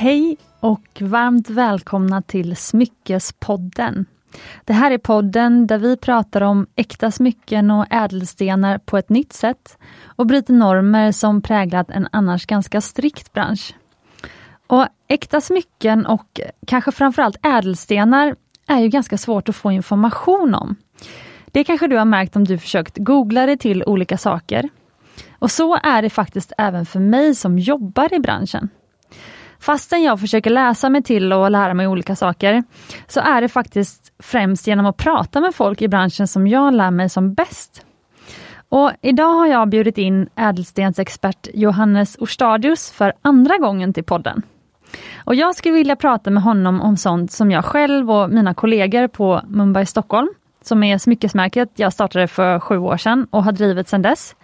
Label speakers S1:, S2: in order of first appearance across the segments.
S1: Hej och varmt välkomna till Smyckespodden. Det här är podden där vi pratar om äkta smycken och ädelstenar på ett nytt sätt och bryter normer som präglat en annars ganska strikt bransch. Och Äkta smycken och kanske framförallt ädelstenar är ju ganska svårt att få information om. Det kanske du har märkt om du försökt googla dig till olika saker. Och så är det faktiskt även för mig som jobbar i branschen. Fastän jag försöker läsa mig till och lära mig olika saker, så är det faktiskt främst genom att prata med folk i branschen som jag lär mig som bäst. Och idag har jag bjudit in ädelstensexpert Johannes Orstadius för andra gången till podden. Och jag skulle vilja prata med honom om sånt som jag själv och mina kollegor på Mumbai Stockholm, som är smyckesmärket jag startade för sju år sedan och har drivit sedan dess,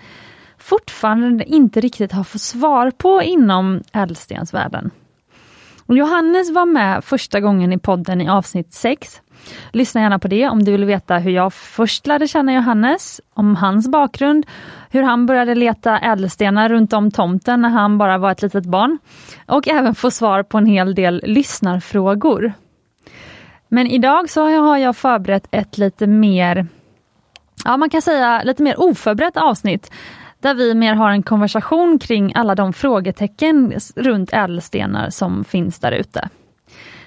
S1: fortfarande inte riktigt har fått svar på inom ädelstensvärlden. Och Johannes var med första gången i podden i avsnitt 6. Lyssna gärna på det om du vill veta hur jag först lärde känna Johannes, om hans bakgrund, hur han började leta ädelstenar runt om tomten när han bara var ett litet barn och även få svar på en hel del lyssnarfrågor. Men idag så har jag förberett ett lite mer, ja man kan säga lite mer oförberett avsnitt där vi mer har en konversation kring alla de frågetecken runt ädelstenar som finns där ute.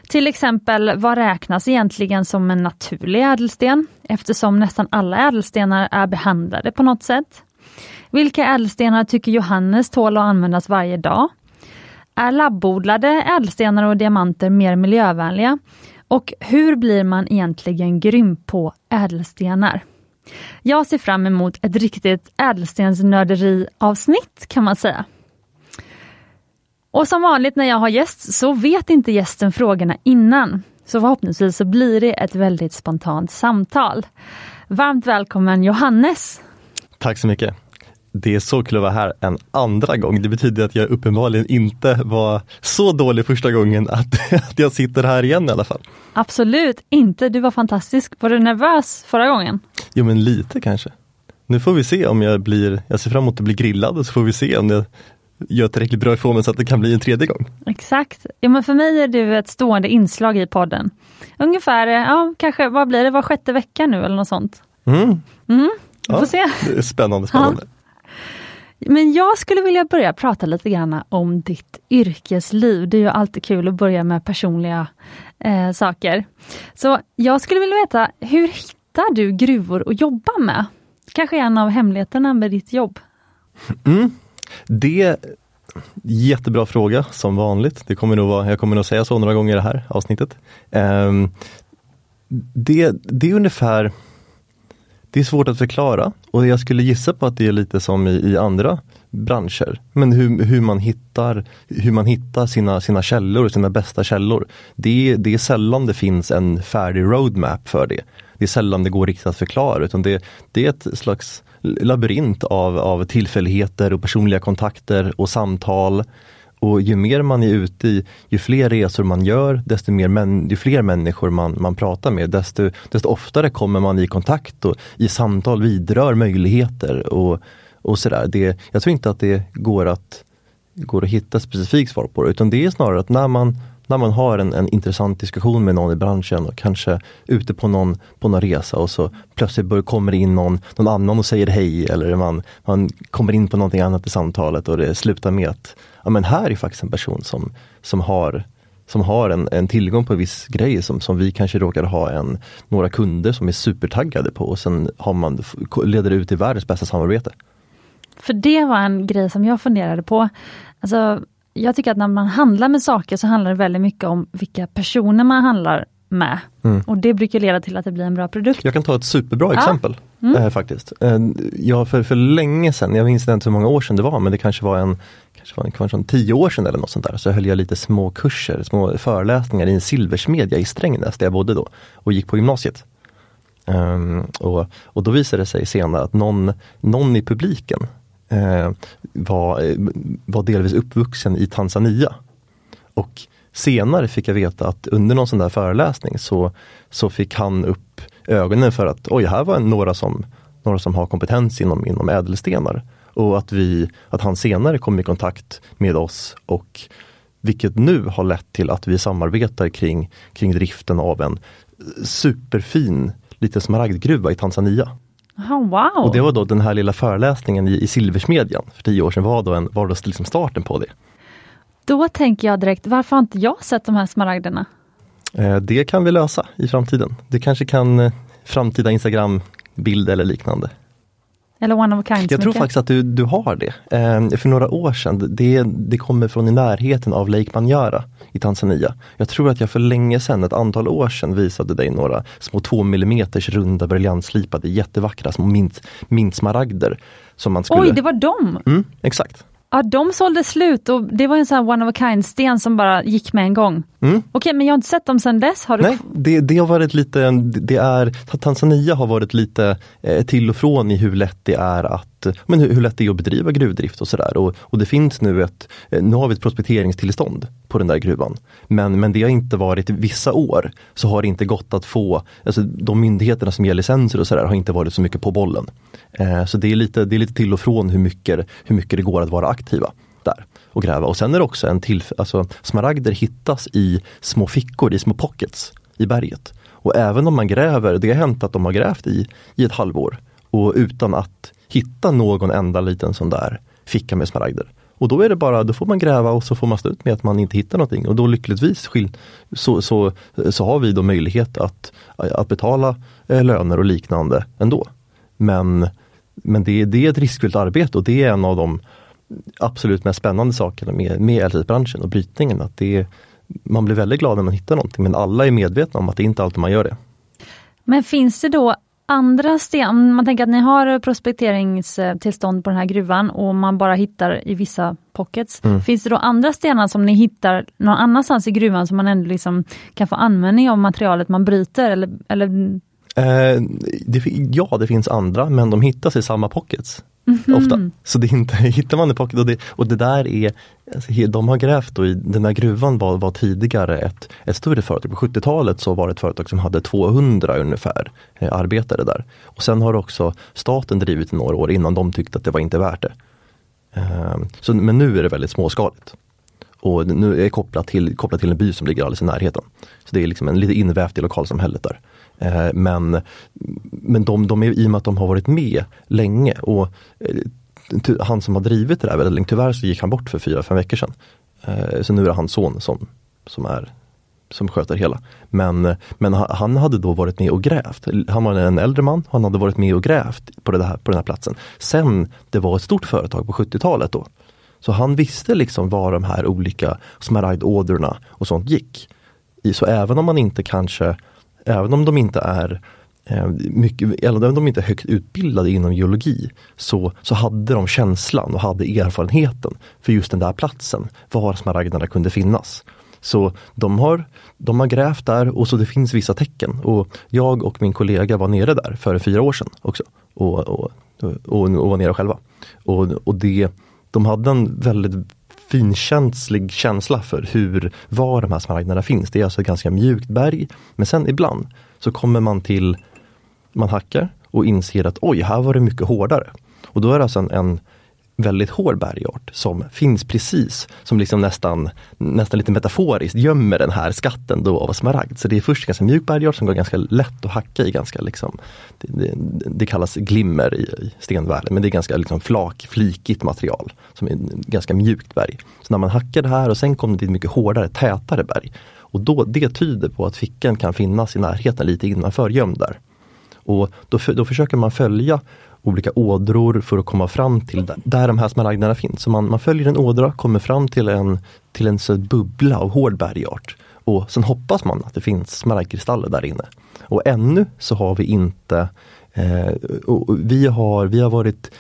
S1: Till exempel, vad räknas egentligen som en naturlig ädelsten? Eftersom nästan alla ädelstenar är behandlade på något sätt. Vilka ädelstenar tycker Johannes tål att användas varje dag? Är labbodlade ädelstenar och diamanter mer miljövänliga? Och hur blir man egentligen grym på ädelstenar? Jag ser fram emot ett riktigt ädelstensnörderi-avsnitt kan man säga. Och som vanligt när jag har gäst så vet inte gästen frågorna innan. Så förhoppningsvis så blir det ett väldigt spontant samtal. Varmt välkommen Johannes!
S2: Tack så mycket! Det är så kul att vara här en andra gång. Det betyder att jag uppenbarligen inte var så dålig första gången att, att jag sitter här igen i alla fall.
S1: Absolut inte, du var fantastisk. Var du nervös förra gången?
S2: Jo men lite kanske. Nu får vi se om jag blir, jag ser fram emot att bli grillad och så får vi se om jag gör tillräckligt bra ifrån mig så att det kan bli en tredje gång.
S1: Exakt. Ja, men för mig är du ett stående inslag i podden. Ungefär, ja kanske, vad blir det, var sjätte vecka nu eller något sånt?
S2: Mm.
S1: Mm, vi får
S2: Ja,
S1: se.
S2: Spännande, spännande.
S1: Men jag skulle vilja börja prata lite grann om ditt yrkesliv. Det är ju alltid kul att börja med personliga eh, saker. Så jag skulle vilja veta, hur hittar du gruvor att jobba med? Kanske en av hemligheterna med ditt jobb?
S2: Mm. Det jättebra fråga som vanligt. Det kommer nog vara, jag kommer nog säga så några gånger i det här avsnittet. Eh, det, det är ungefär det är svårt att förklara och jag skulle gissa på att det är lite som i, i andra branscher. Men hur, hur, man hittar, hur man hittar sina, sina källor, sina bästa källor. Det, det är sällan det finns en färdig roadmap för det. Det är sällan det går riktigt att förklara utan det, det är ett slags labyrint av, av tillfälligheter och personliga kontakter och samtal. Och ju mer man är ute i, ju fler resor man gör, desto mer män, ju fler människor man, man pratar med, desto, desto oftare kommer man i kontakt och i samtal vidrör möjligheter och, och sådär. Det, jag tror inte att det går att, går att hitta specifikt svar på det, utan det är snarare att när man, när man har en, en intressant diskussion med någon i branschen och kanske ute på någon, på någon resa och så plötsligt bör, kommer det in någon, någon annan och säger hej eller man, man kommer in på någonting annat i samtalet och det slutar med att ja, men här är faktiskt en person som, som har som har en, en tillgång på en viss grej som, som vi kanske råkar ha en, några kunder som är supertaggade på och sen har man, leder det ut i världens bästa samarbete.
S1: För det var en grej som jag funderade på. Alltså, jag tycker att när man handlar med saker så handlar det väldigt mycket om vilka personer man handlar med.
S2: Mm.
S1: Och det brukar leda till att det blir en bra produkt.
S2: Jag kan ta ett superbra
S1: Ja.
S2: exempel
S1: Mm.
S2: eh, faktiskt. Eh, ja, för, för länge sedan, jag minns inte hur många år sedan det var, men det kanske var en kanske var en, kanske en tio år sedan eller något sånt där, så höll jag lite små kurser, små föreläsningar i en silversmedja i Strängnäs där jag bodde då och gick på gymnasiet. Ehm, och, och då visade det sig senare att någon, någon i publiken Eh, var, eh, var delvis uppvuxen i Tanzania. Och senare fick jag veta att under någon sån där föreläsning så, så fick han upp ögonen för att oj, här var några som, några som har kompetens inom, inom ädelstenar. Och att, vi, att han senare kom i kontakt med oss och Vilket nu har lett till att vi samarbetar kring, kring driften av en superfin liten smaragdgruva i Tanzania.
S1: Oh, wow.
S2: Och det var då den här lilla föreläsningen i, i Silversmedjan för tio år sedan var då, en, var då liksom starten på det.
S1: Då tänker jag direkt, varför har inte jag sett de här smaragderna?
S2: Eh, det kan vi lösa i framtiden. Det kanske kan eh, framtida Instagram-bild eller liknande.
S1: Eller one of a kind
S2: Jag tror faktiskt att du, du har det. Eh, för några år sedan, det, det kommer från i närheten av Lake Manyara i Tanzania. Jag tror att jag för länge sedan, ett antal år sedan, visade dig några små 2 mm runda briljantslipade jättevackra små mint, mintsmaragder. Som man skulle...
S1: Oj, det var dem!
S2: Mm, exakt.
S1: Ja, de sålde slut och det var en sån här one of a kind sten som bara gick med en gång.
S2: Mm.
S1: Okej, men jag har inte sett dem sedan dess. Har du...
S2: Nej, det, det har varit lite, det är, Tanzania har varit lite eh, till och från i hur lätt det är att, men hur, hur lätt det är att bedriva gruvdrift och sådär. Och, och det finns nu ett, eh, nu har vi ett prospekteringstillstånd på den där gruvan. Men, men det har inte varit, vissa år så har det inte gått att få, alltså de myndigheterna som ger licenser och sådär har inte varit så mycket på bollen. Eh, så det är, lite, det är lite till och från hur mycket, hur mycket det går att vara aktiva där och gräva. Och sen är det också en till, alltså smaragder hittas i små fickor, i små pockets i berget. Och även om man gräver, det har hänt att de har grävt i, i ett halvår och utan att hitta någon enda liten sån där ficka med smaragder. Och då är det bara, då får man gräva och så får man stå ut med att man inte hittar någonting och då lyckligtvis så, så, så har vi då möjlighet att, att betala eh, löner och liknande ändå. Men, men det, det är ett riskfyllt arbete och det är en av de absolut mest spännande sakerna med, med LTS-branschen och brytningen. Att det man blir väldigt glad när man hittar någonting men alla är medvetna om att det inte alltid man gör det.
S1: Men finns det då andra sten, man tänker att ni har prospekteringstillstånd på den här gruvan och man bara hittar i vissa pockets. Mm. Finns det då andra stenar som ni hittar någon annanstans i gruvan som man ändå liksom kan få användning av materialet man bryter? Eller, eller?
S2: Eh, det, ja, det finns andra men de hittas i samma pockets. Mm -hmm. Ofta. Så det inte, hittar man i pocket och det, och det där är, alltså, de har grävt då i, den här gruvan var, var tidigare ett, ett större företag. På 70-talet så var det ett företag som hade 200 ungefär eh, arbetare där. Och sen har också staten drivit i några år innan de tyckte att det var inte värt det. Eh, så, men nu är det väldigt småskaligt. Och nu är det kopplat till, kopplat till en by som ligger alldeles i närheten. Så det är liksom en lite invävt i lokalsamhället där. Eh, men men de, de är, i och med att de har varit med länge och eh, han som har drivit det där väldigt länge, tyvärr så gick han bort för fyra, fem veckor sedan. Eh, så nu är det hans son som, som är som sköter hela. Men, men han hade då varit med och grävt. Han var en äldre man, han hade varit med och grävt på, det här, på den här platsen. Sen det var ett stort företag på 70-talet då. Så han visste liksom var de här olika smaragdådrorna och sånt gick. Så även om man inte kanske även om de inte är eh, mycket, även om de inte är högt utbildade inom geologi så, så hade de känslan och hade erfarenheten för just den där platsen, var smaragderna kunde finnas. Så de har, de har grävt där och så det finns vissa tecken. Och jag och min kollega var nere där för fyra år sedan också och, och, och, och var nere själva. Och, och det, de hade en väldigt finkänslig känsla för hur, var de här smaragderna finns. Det är alltså ett ganska mjukt berg. Men sen ibland så kommer man till, man hackar och inser att oj, här var det mycket hårdare. Och då är det alltså en, en väldigt hård bergart som finns precis, som liksom nästan, nästan lite metaforiskt gömmer den här skatten då av smaragd. Så det är först ganska mjuk bergart som går ganska lätt att hacka i. Ganska liksom, det, det, det kallas glimmer i, i stenvärlden, men det är ganska liksom flak, flikigt material som är ganska mjukt berg. Så när man hackar det här och sen kommer det till mycket hårdare, tätare berg. Och då, det tyder på att fickan kan finnas i närheten lite innanför gömd där. Och då, då försöker man följa olika ådror för att komma fram till där, där de här smaragderna finns. Så man, man följer en ådra, kommer fram till en, till en så bubbla av hård bergart. Och sen hoppas man att det finns smaragdkristaller där inne. Och ännu så har vi inte eh, vi, har, vi har varit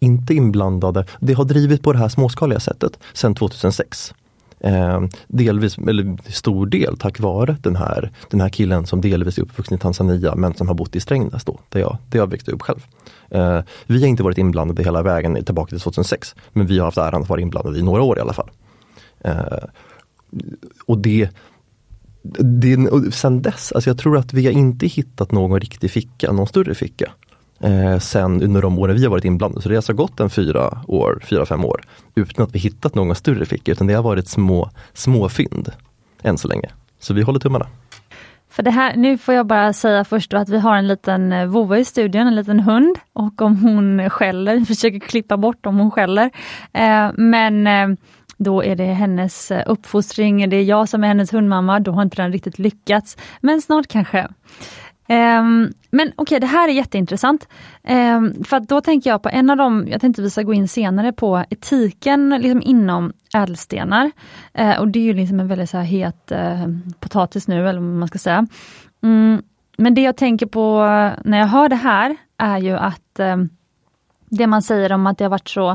S2: inte inblandade. Det har drivit på det här småskaliga sättet sedan 2006. Eh, delvis, eller stor del tack vare den här, den här killen som delvis är uppvuxen i Tanzania men som har bott i Strängnäs då, där jag, där jag växte upp själv. Eh, vi har inte varit inblandade hela vägen tillbaka till 2006 men vi har haft äran att vara inblandade i några år i alla fall. Eh, och det, det och sen dess, alltså jag tror att vi har inte hittat någon riktig ficka, någon större ficka eh, sen under de åren vi har varit inblandade. Så det har alltså gått en fyra år, fyra, fem år utan att vi hittat någon större ficka utan det har varit små, små fynd än så länge. Så vi håller tummarna.
S1: För det här, nu får jag bara säga först att vi har en liten eh, vovve i studion, en liten hund och om hon skäller, vi försöker klippa bort om hon skäller. Eh, men eh, då är det hennes eh, uppfostring, det är jag som är hennes hundmamma, då har inte den riktigt lyckats. Men snart kanske. Um, men okej, okay, det här är jätteintressant. Um, för då tänker jag på en av de, jag tänkte vi ska gå in senare på etiken liksom inom ädelstenar. Uh, och det är ju liksom en väldigt så här het uh, potatis nu, eller vad man ska säga. Um, men det jag tänker på när jag hör det här är ju att ehm, det man säger om att det har varit så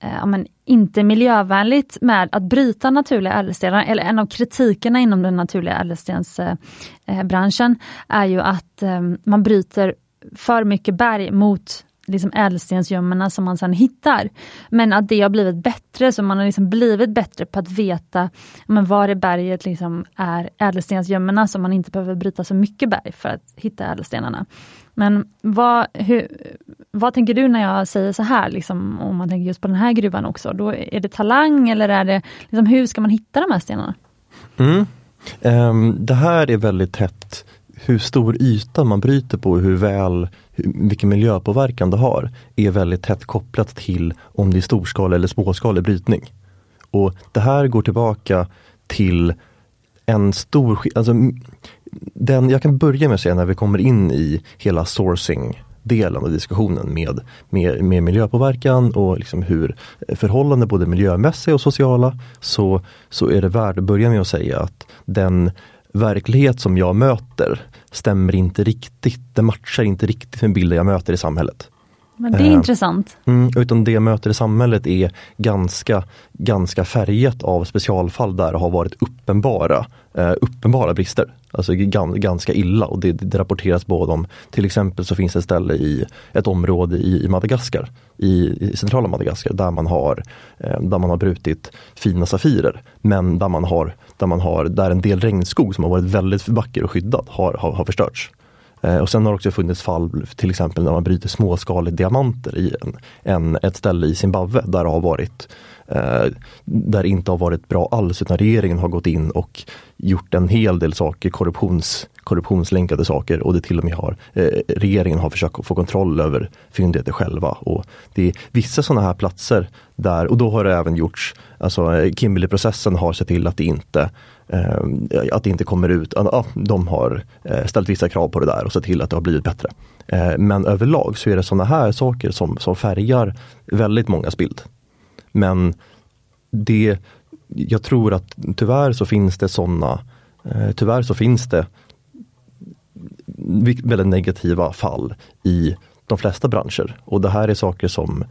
S1: eh, men, inte miljövänligt med att bryta naturliga ädelstenar, eller en av kritikerna inom den naturliga ädelstensbranschen eh, eh, är ju att eh, man bryter för mycket berg mot liksom ädelstensgömmorna som man sedan hittar. Men att det har blivit bättre, så man har liksom blivit bättre på att veta men var i berget liksom är ädelstensgömmorna, så man inte behöver bryta så mycket berg för att hitta ädelstenarna. Men vad, hur, vad tänker du när jag säger så här, liksom, om man tänker just på den här gruvan också? Då är det talang eller är det, liksom, hur ska man hitta de här stenarna?
S2: Mm. Um, det här är väldigt tätt hur stor yta man bryter på och hur väl, vilken miljöpåverkan det har, är väldigt tätt kopplat till om det är storskalig eller småskalig brytning. Och Det här går tillbaka till en stor alltså, den, Jag kan börja med att säga när vi kommer in i hela sourcing delen av diskussionen med, med, med miljöpåverkan och liksom hur eh, förhållanden både miljömässiga och sociala så, så är det värt att börja med att säga att den verklighet som jag möter stämmer inte riktigt, det matchar inte riktigt med bilden jag möter i samhället.
S1: Men det är eh, intressant.
S2: Mm, utan det möter i samhället är ganska, ganska färgat av specialfall där det har varit uppenbara, eh, uppenbara brister. Alltså ganska illa och det, det, rapporteras både om, till exempel så finns det ett ställe i ett område i, i Madagaskar, i, i, centrala Madagaskar, där man har, eh, där man har brutit fina safirer. Men där man har, där man har, där en del regnskog som har varit väldigt vacker och skyddad har, har, har förstörts. Eh, och sen har det också funnits fall till exempel när man bryter småskaliga diamanter i en, en, ett ställe i Zimbabwe där det har varit eh, där det inte har varit bra alls utan regeringen har gått in och gjort en hel del saker, korruptions, korruptionslänkade saker och det till och med har eh, regeringen har försökt få kontroll över fyndigheter själva. Och det är vissa sådana här platser där, och då har det även gjorts, alltså eh, Kimberley-processen har sett till att det inte Eh, att det inte kommer ut, ja, de har eh, ställt vissa krav på det där och sett till att det har blivit bättre. Eh, men överlag så är det sådana här saker som, som färgar väldigt mångas bild. Men det, jag tror att tyvärr så finns det sådana, eh, tyvärr så finns det väldigt negativa fall i de flesta branscher. Och det här är saker som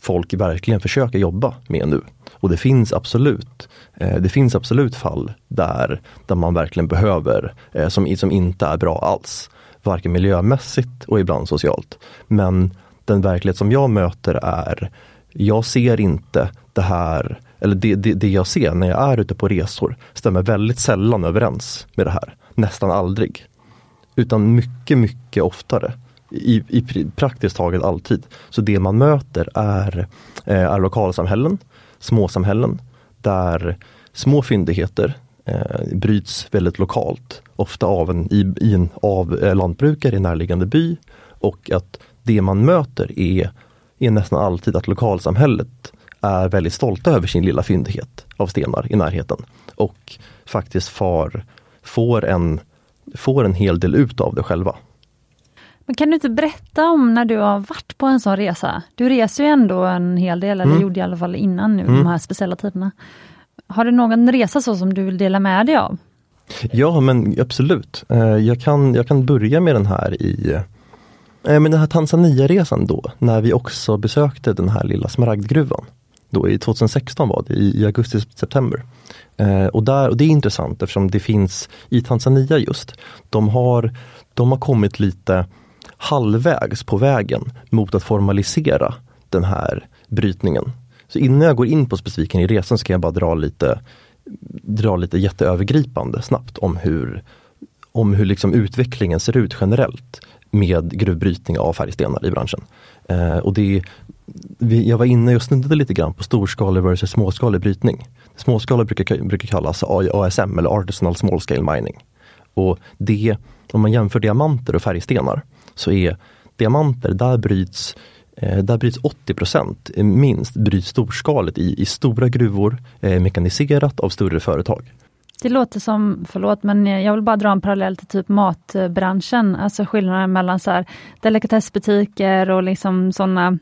S2: folk verkligen försöker jobba med nu. Och det finns absolut eh, det finns absolut fall där, där man verkligen behöver, eh, som, som inte är bra alls. Varken miljömässigt och ibland socialt. Men den verklighet som jag möter är, jag ser inte det här, eller det, det, det jag ser när jag är ute på resor stämmer väldigt sällan överens med det här. Nästan aldrig. Utan mycket, mycket oftare i, i praktiskt taget alltid. Så det man möter är, eh, är lokalsamhällen, småsamhällen där små fyndigheter eh, bryts väldigt lokalt. Ofta av, en, i, i en, av eh, lantbrukare i närliggande by och att det man möter är, är nästan alltid att lokalsamhället är väldigt stolta över sin lilla fyndighet av stenar i närheten och faktiskt far, får, en, får en hel del ut av det själva.
S1: Men kan du inte berätta om när du har varit på en sån resa? Du reser ju ändå en hel del, eller mm. gjorde i alla fall innan nu, mm. de här speciella tiderna. Har du någon resa så som du vill dela med dig av?
S2: Ja men absolut. Eh, jag kan, jag kan börja med den här i eh, men den här Tanzania-resan då, när vi också besökte den här lilla smaragdgruvan. Då i 2016 var det, i, augusti-september. Eh, och, där, och det är intressant eftersom det finns i Tanzania just, de har, de har kommit lite halvvägs på vägen mot att formalisera den här brytningen. Så innan jag går in på specifiken i resan ska jag bara dra lite, dra lite jätteövergripande snabbt om hur, om hur liksom utvecklingen ser ut generellt med gruvbrytning av färgstenar i branschen. Eh, och det vi, jag var inne och snuddade lite grann på storskalig versus småskalig brytning. Småskalig brukar, brukar kallas ASM eller Artisanal Small Scale Mining. Och det, om man jämför diamanter och färgstenar, så är diamanter, där bryts eh, där bryts 80% minst bryts storskaligt i, i stora gruvor, eh, mekaniserat av större företag.
S1: Det låter som, förlåt, men jag vill bara dra en parallell till typ matbranschen, alltså skillnaden mellan så här delikatessbutiker och liksom sådana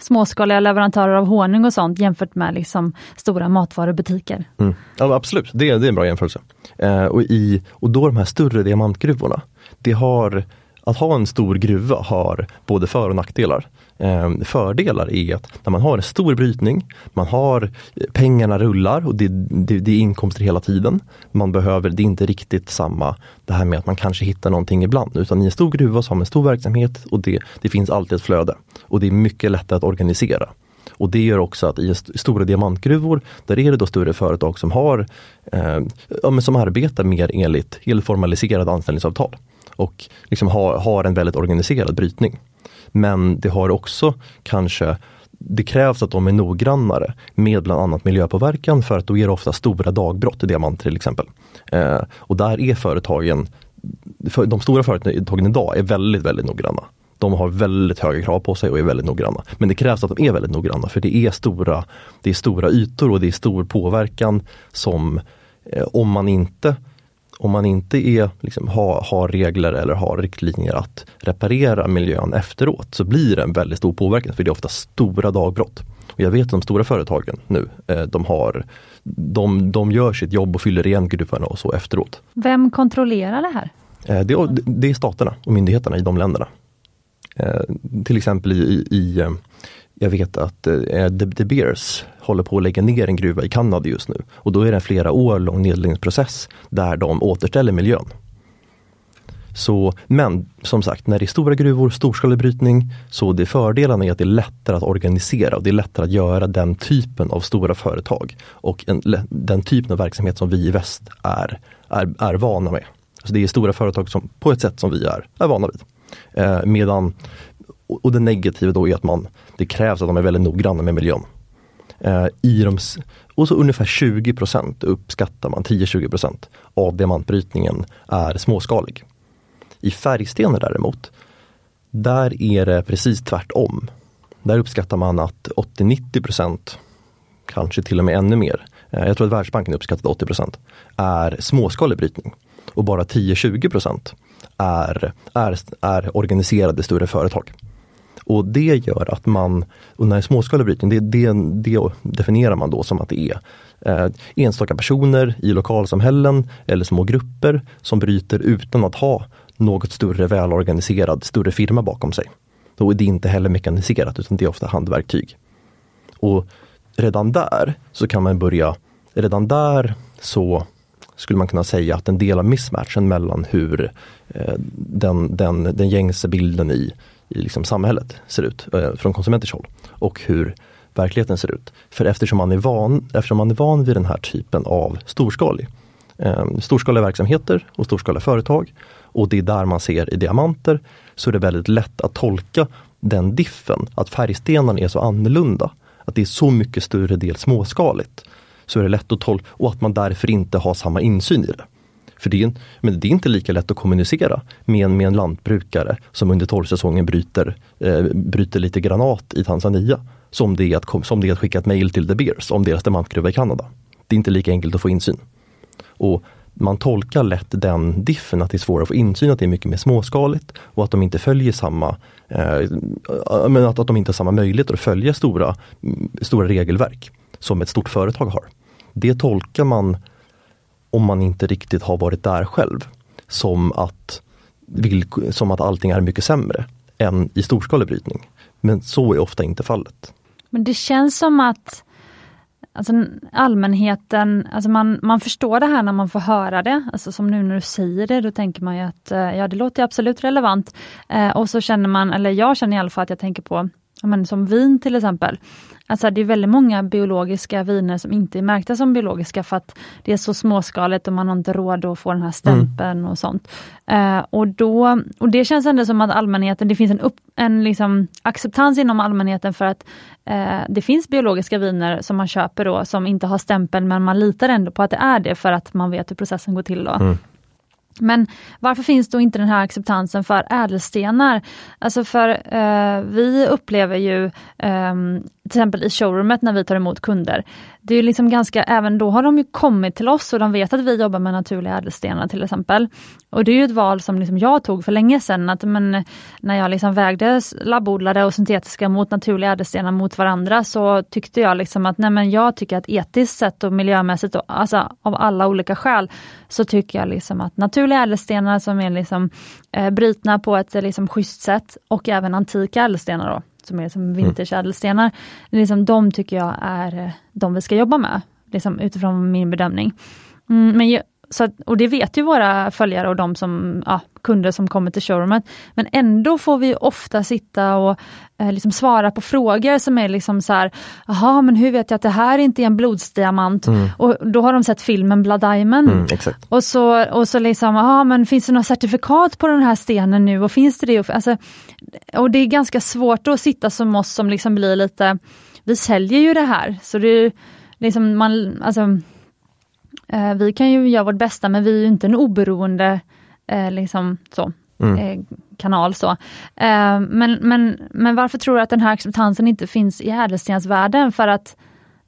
S1: småskaliga leverantörer av honung och sånt jämfört med liksom stora matvarubutiker.
S2: Mm. Ja, absolut, det, det är en bra jämförelse. Eh, och, i, och då de här större diamantgruvorna, det har, att ha en stor gruva har både för och nackdelar. Ehm, fördelar är att när man har en stor brytning, man har eh, pengarna rullar och det, det, det, är inkomster hela tiden. Man behöver, det är inte riktigt samma det här med att man kanske hittar någonting ibland utan i en stor gruva så har man en stor verksamhet och det, det finns alltid ett flöde. Och det är mycket lättare att organisera. Och det gör också att i stora diamantgruvor, där är det då större företag som har eh, ja, men som arbetar mer enligt helt formaliserade anställningsavtal och liksom har, har en väldigt organiserad brytning. Men det har också kanske det krävs att de är noggrannare med bland annat miljöpåverkan för att då är det ofta stora dagbrott i diamanter till exempel. Eh, och där är företagen, för de stora företagen idag är väldigt, väldigt noggranna. De har väldigt höga krav på sig och är väldigt noggranna. Men det krävs att de är väldigt noggranna för det är stora, det är stora ytor och det är stor påverkan som eh, om man inte om man inte är, liksom, har, har regler eller har riktlinjer att reparera miljön efteråt så blir det en väldigt stor påverkan för det är ofta stora dagbrott. Och jag vet att de stora företagen nu, eh, de, har, de, de gör sitt jobb och fyller igen gruvorna och så efteråt.
S1: Vem kontrollerar det här?
S2: Eh, det, det är staterna och myndigheterna i de länderna. Eh, till exempel i, i jag vet att eh, The Beers håller på att lägga ner en gruva i Kanada just nu. Och då är det en flera år lång nedläggningsprocess där de återställer miljön. Så, men som sagt, när det är stora gruvor, storskalig brytning, så det fördelarna är att det är lättare att organisera och det är lättare att göra den typen av stora företag och en, den typen av verksamhet som vi i väst är, är, är vana med. Så Det är stora företag som på ett sätt som vi är, är vana vid. Eh, medan, och det negativa då är att man, det krävs att de är väldigt noggranna med miljön. Eh, i de, och så ungefär 20 procent uppskattar man, 10-20 procent av diamantbrytningen är småskalig. I färgstenar däremot, där är det precis tvärtom. Där uppskattar man att 80-90 kanske till och med ännu mer, eh, jag tror att Världsbanken uppskattade 80 procent, är småskalig brytning. Och bara 10-20 är, är, är organiserade större företag. Och det gör att man, och när småskalig brytning, det, det, det definierar man då som att det är eh, enstaka personer i lokalsamhällen eller små grupper som bryter utan att ha något större välorganiserad, större firma bakom sig. Då är det inte heller mekaniserat utan det är ofta handverktyg. Och redan där så kan man börja, redan där så skulle man kunna säga att en del av missmatchen mellan hur eh, den, den, den gängse bilden i i liksom samhället ser ut eh, från konsumenters håll och hur verkligheten ser ut. För eftersom man är van, eftersom man är van vid den här typen av storskalig, eh, storskaliga verksamheter och storskaliga företag och det är där man ser i diamanter så är det väldigt lätt att tolka den diffen, att färgstenarna är så annorlunda. Att det är så mycket större del småskaligt. Så är det lätt att tolka och att man därför inte har samma insyn i det. För det är, men det är inte lika lätt att kommunicera med en, med en lantbrukare som under torrsäsongen bryter, eh, bryter lite granat i Tanzania. Som det, är att, som det är att skicka ett mail till De Beers om deras diamantgruva i Kanada. Det är inte lika enkelt att få insyn. Och man tolkar lätt den diffen att det är svårare att få insyn, att det är mycket mer småskaligt och att de inte följer samma, eh, men att, att de inte har samma möjligheter att följa stora, stora regelverk som ett stort företag har. Det tolkar man om man inte riktigt har varit där själv. Som att, som att allting är mycket sämre än i storskalig brytning. Men så är ofta inte fallet.
S1: Men det känns som att alltså, allmänheten, alltså man, man förstår det här när man får höra det. Alltså som nu när du säger det, då tänker man ju att eh, ja, det låter absolut relevant. Eh, och så känner man, eller jag känner i alla fall att jag tänker på men som vin till exempel. Alltså det är väldigt många biologiska viner som inte är märkta som biologiska för att det är så småskaligt och man har inte råd att få den här stämpeln mm. och sånt. Uh, och, då, och det känns ändå som att allmänheten, det finns en, upp, en liksom acceptans inom allmänheten för att uh, det finns biologiska viner som man köper då som inte har stämpeln men man litar ändå på att det är det för att man vet hur processen går till. Då. Mm. Men varför finns då inte den här acceptansen för ädelstenar? Alltså för eh, vi upplever ju eh, till exempel i showroomet när vi tar emot kunder. Det är liksom ganska, även då har de ju kommit till oss och de vet att vi jobbar med naturliga ädelstenar till exempel. Och det är ju ett val som liksom jag tog för länge sedan, att men, när jag liksom vägde labbodlade och syntetiska mot naturliga ädelstenar mot varandra så tyckte jag liksom att nej men jag tycker att etiskt sett och miljömässigt, och, alltså av alla olika skäl, så tycker jag liksom att naturliga ädelstenar som är liksom, eh, brytna på ett eh, liksom, schysst sätt och även antika ädelstenar då, som är som mm. vintersädelstenar. Mm. Liksom, de tycker jag är eh, de vi ska jobba med, liksom, utifrån min bedömning. Mm, men så och det vet ju våra följare och de som, ja, kunder som kommer till showroomet. Men ändå får vi ofta sitta och eh, liksom svara på frågor som är liksom så här, jaha men hur vet jag att det här inte är en blodsdiamant? Mm. Och då har de sett filmen Blood Diamond. Mm, och så, och så liksom, ja men finns det några certifikat på den här stenen nu och finns det det? Alltså, och det är ganska svårt att sitta som oss som liksom blir lite, vi säljer ju det här, så det är liksom man, alltså vi kan ju göra vårt bästa men vi är inte en oberoende eh, liksom, så, mm. eh, kanal. Så. Eh, men, men, men varför tror du att den här acceptansen inte finns i ädelstensvärlden? För att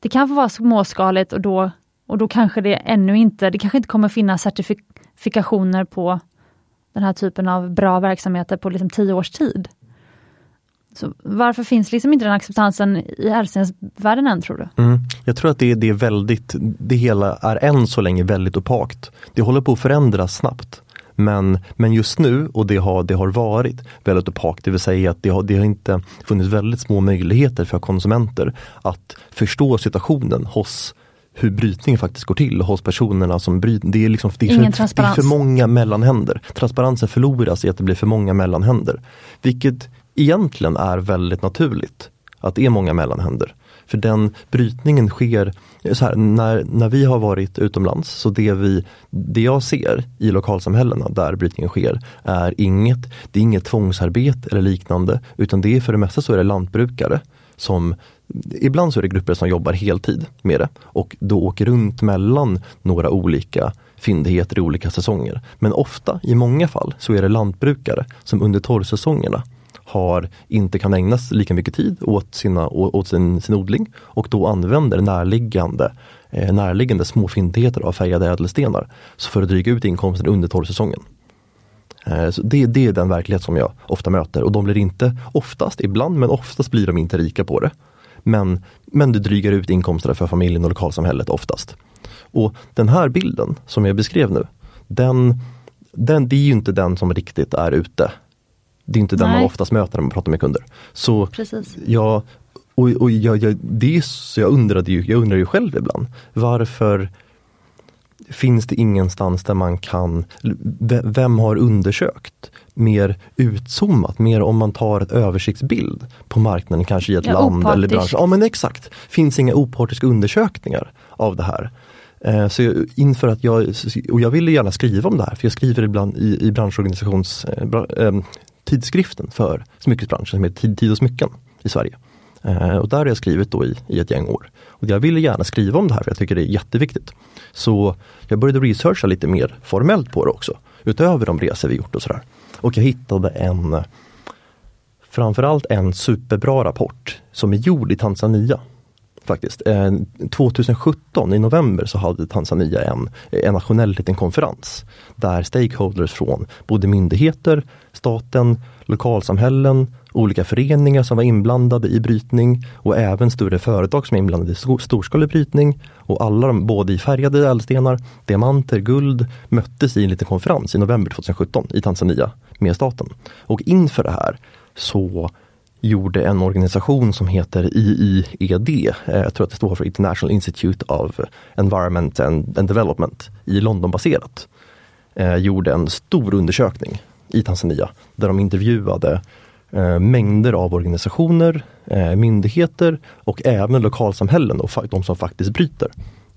S1: det kan få vara småskaligt och då, och då kanske det ännu inte, det kanske inte kommer finnas certifikationer på den här typen av bra verksamheter på liksom tio års tid. Så varför finns liksom inte den acceptansen i ädelstensvärlden än tror du?
S2: Mm. Jag tror att det, det är väldigt, det hela är än så länge väldigt opakt. Det håller på att förändras snabbt. Men, men just nu, och det har, det har varit väldigt opakt, det vill säga att det har, det har inte funnits väldigt små möjligheter för konsumenter att förstå situationen hos hur brytningen faktiskt går till hos personerna som bryter. Det är, liksom, det, är för, det är för många mellanhänder. Transparensen förloras i att det blir för många mellanhänder. Vilket egentligen är väldigt naturligt. Att det är många mellanhänder. För den brytningen sker, så här, när, när vi har varit utomlands, så det, vi, det jag ser i lokalsamhällena där brytningen sker är inget, det är inget tvångsarbete eller liknande, utan det är för det mesta så är det lantbrukare som Ibland så är det grupper som jobbar heltid med det och då åker runt mellan några olika fyndigheter i olika säsonger. Men ofta, i många fall, så är det lantbrukare som under torrsäsongerna har, inte kan ägna lika mycket tid åt, sina, åt sin, sin odling och då använder närliggande, eh, närliggande små fyndigheter av färgade ädelstenar så för att dryga ut inkomsten under torrsäsongen. Eh, så det, det är den verklighet som jag ofta möter och de blir inte, oftast, ibland men oftast blir de inte rika på det. Men, men det drygar ut inkomsterna för familjen och lokalsamhället oftast. Och den här bilden som jag beskrev nu, den, den, det är ju inte den som riktigt är ute det är inte den man oftast möter när man pratar med kunder. Så
S1: Precis.
S2: jag, och, och jag, jag, det är, så jag, undrade ju, jag undrar ju själv ibland, varför finns det ingenstans där man kan, vem har undersökt mer utzoomat, mer om man tar ett översiktsbild på marknaden, kanske i ett ja, land opartisk. eller bransch. Ja men exakt, finns inga opartiska undersökningar av det här. Eh, så jag, inför att jag, och jag ville gärna skriva om det här, för jag skriver ibland i, i branschorganisations, eh, tidskriften för smyckesbranschen som heter Tid och smycken i Sverige. Eh, och där har jag skrivit då i, i ett gäng år. Och jag ville gärna skriva om det här för jag tycker det är jätteviktigt. Så jag började researcha lite mer formellt på det också. Utöver de resor vi gjort och sådär. Och jag hittade en framförallt en superbra rapport som är gjord i Tanzania faktiskt. Eh, 2017 i november så hade Tanzania en, en nationell liten konferens där stakeholders från både myndigheter, staten, lokalsamhällen, olika föreningar som var inblandade i brytning och även större företag som är inblandade i storskalig brytning och alla de, både i färgade ädelstenar, diamanter, guld, möttes i en liten konferens i november 2017 i Tanzania med staten. Och inför det här så gjorde en organisation som heter IIED, eh, jag tror att det står för International Institute of Environment and, Development i London baserat. Eh, gjorde en stor undersökning i Tanzania där de intervjuade eh, mängder av organisationer, eh, myndigheter och även lokalsamhällen och de som faktiskt bryter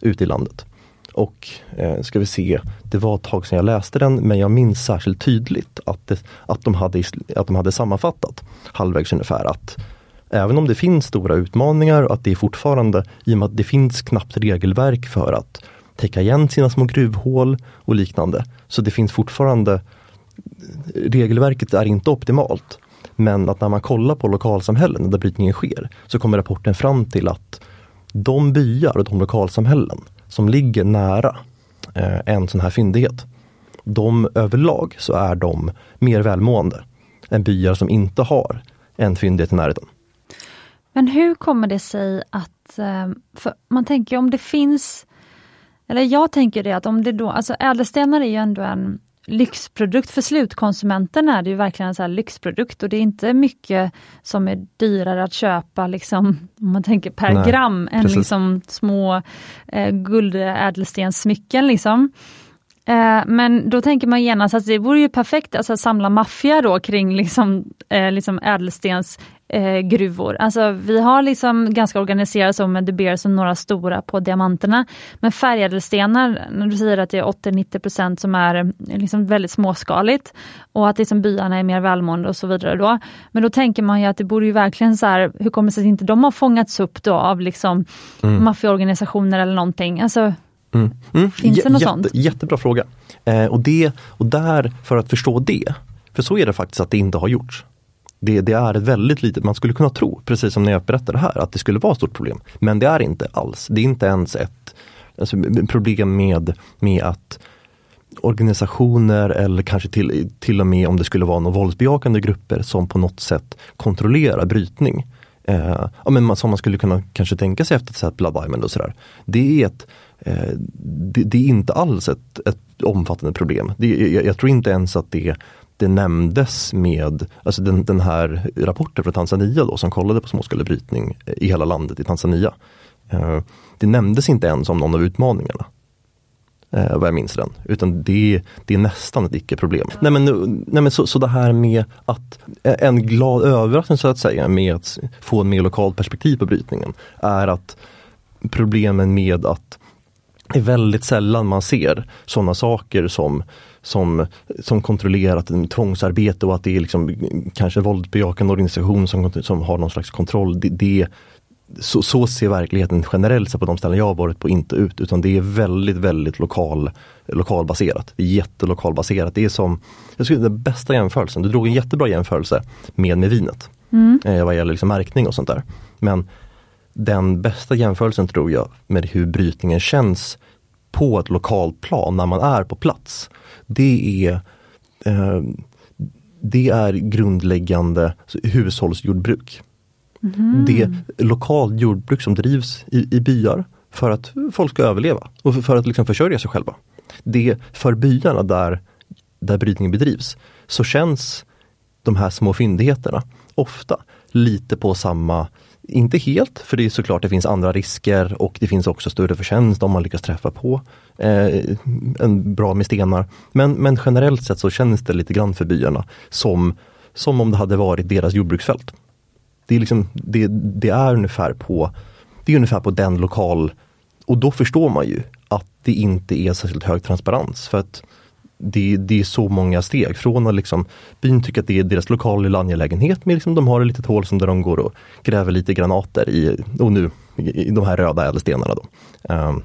S2: ute i landet. Och eh, ska vi se, det var ett tag sedan jag läste den men jag minns särskilt tydligt att, det, att, de, hade, att de hade sammanfattat halvvägs ungefär att även om det finns stora utmaningar och att det är fortfarande, i och med att det finns knappt regelverk för att täcka igen sina små gruvhål och liknande. Så det finns fortfarande, regelverket är inte optimalt. Men att när man kollar på lokalsamhällen där brytningen sker så kommer rapporten fram till att de byar och de lokalsamhällen som ligger nära eh, en sån här fyndighet, de överlag så är de mer välmående än byar som inte har en fyndighet i närheten.
S1: Men hur kommer det sig att, eh, för man tänker om det finns, eller jag tänker det att om det då, alltså ädelstenar är ju ändå en lyxprodukt. För slutkonsumenten är det ju verkligen en så lyxprodukt och det är inte mycket som är dyrare att köpa liksom, om man tänker per Nej, gram än liksom små eh, guldädelstenssmycken. Liksom. Eh, men då tänker man genast att det vore ju perfekt alltså, att samla maffia då kring liksom, eh, liksom ädelstens eh, gruvor. Alltså vi har liksom ganska organiserat så med De Beers och några stora på diamanterna. Men färgädelstenar, när du säger att det är 80-90% som är eh, liksom väldigt småskaligt och att liksom byarna är mer välmående och så vidare då. Men då tänker man ju att det borde ju verkligen så här, hur kommer det sig att inte de har fångats upp då av liksom mm. maffiaorganisationer eller någonting? Alltså, Mm. Mm. Finns det något
S2: Jätte,
S1: sånt?
S2: Jättebra fråga. Eh, och, det, och där, för att förstå det, för så är det faktiskt att det inte har gjorts. Det, det, är ett väldigt litet, man skulle kunna tro, precis som när jag berättade här, att det skulle vara ett stort problem. Men det är inte alls. Det är inte ens ett alltså, problem med, med att organisationer eller kanske till, till och med om det skulle vara några våldsbejakande grupper som på något sätt kontrollerar brytning. Eh, ja, men som man skulle kunna kanske tänka sig efter ett Blood Diamond och sådär. Det är ett Eh, det, det, är inte alls ett, ett omfattande problem. Det, jag, jag, tror inte ens att det, det nämndes med, alltså den, den här rapporten från Tanzania då som kollade på småskalig brytning i hela landet i Tanzania. Eh, det nämndes inte ens om någon av utmaningarna. Eh, vad jag minns den. Utan det, det är nästan ett icke-problem. Nej men, nej men så, så det här med att en glad överraskning så att säga med att få en mer lokalt perspektiv på brytningen är att problemen med att är väldigt sällan man ser sådana saker som som, som kontrollerat tvångsarbete och att det är liksom kanske våldsbejakande organisation som, som har någon slags kontroll. Det, det, så, så ser verkligheten generellt sett på de ställen jag har varit på inte ut utan det är väldigt, väldigt lokal, lokalbaserat. Det är jättelokalbaserat. Det är som, jag skulle den bästa jämförelsen, du drog en jättebra jämförelse med, med vinet. Mm. Eh, vad gäller liksom märkning och sånt där. Men den bästa jämförelsen tror jag med hur brytningen känns på ett lokalt plan när man är på plats. Det är, eh, det är grundläggande hushållsjordbruk. Mm. Det är lokalt jordbruk som drivs i, i byar för att folk ska överleva och för, för att liksom försörja sig själva. Det för byarna där, där brytningen bedrivs så känns de här små fyndigheterna ofta lite på samma inte helt, för det är såklart det finns andra risker och det finns också större förtjänst om man lyckas träffa på eh, en bra med stenar. Men, men generellt sett så känns det lite grann för byarna som, som om det hade varit deras jordbruksfält. Det är, liksom, det, det är ungefär på det är ungefär på den lokal och då förstår man ju att det inte är särskilt hög transparens. För att det, det, är så många steg från att liksom byn tycker att det är deras lokal lilla angelägenhet men liksom de har ett litet hål som där de går och gräver lite granater i, och nu i de här röda ädelstenarna då. Um,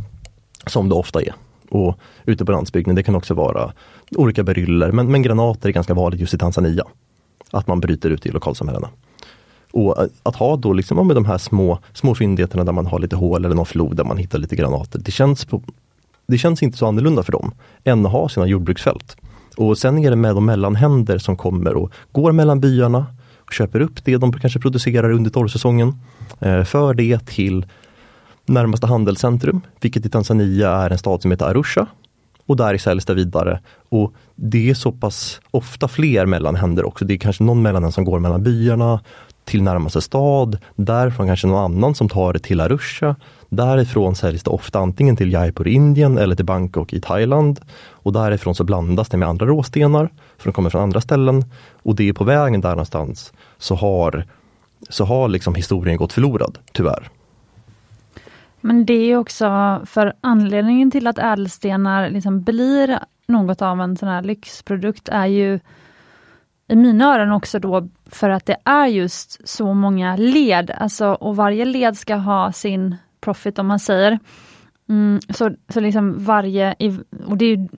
S2: som det ofta är. Och ute på landsbygden, det kan också vara olika beryller, men, men granater är ganska vanligt just i Tanzania. Att man bryter ut i lokalsamhällena. Och att ha då liksom med de här små, små fyndigheterna där man har lite hål eller någon flod där man hittar lite granater. Det känns på, det känns inte så annorlunda för dem än att ha sina jordbruksfält. Och sen är det med de mellanhänder som kommer och går mellan byarna och köper upp det de kanske producerar under torrsäsongen. Eh, för det till närmaste handelscentrum, vilket i Tanzania är en stad som heter Arusha. Och där säljs det vidare. Och det är så pass ofta fler mellanhänder också. Det är kanske någon mellanhänd som går mellan byarna till närmaste stad, därifrån kanske någon annan som tar det till Arusha. Därifrån säljs det ofta antingen till Jaipur i Indien eller till Bangkok i Thailand. Och därifrån så blandas det med andra råstenar, för de kommer från andra ställen. Och det är på vägen där någonstans så har, så har liksom historien gått förlorad, tyvärr.
S1: Men det är också för anledningen till att ädelstenar liksom blir något av en sån här lyxprodukt är ju i mina öron också då för att det är just så många led, alltså och varje led ska ha sin profit om man säger. Mm, så, så liksom varje, och det är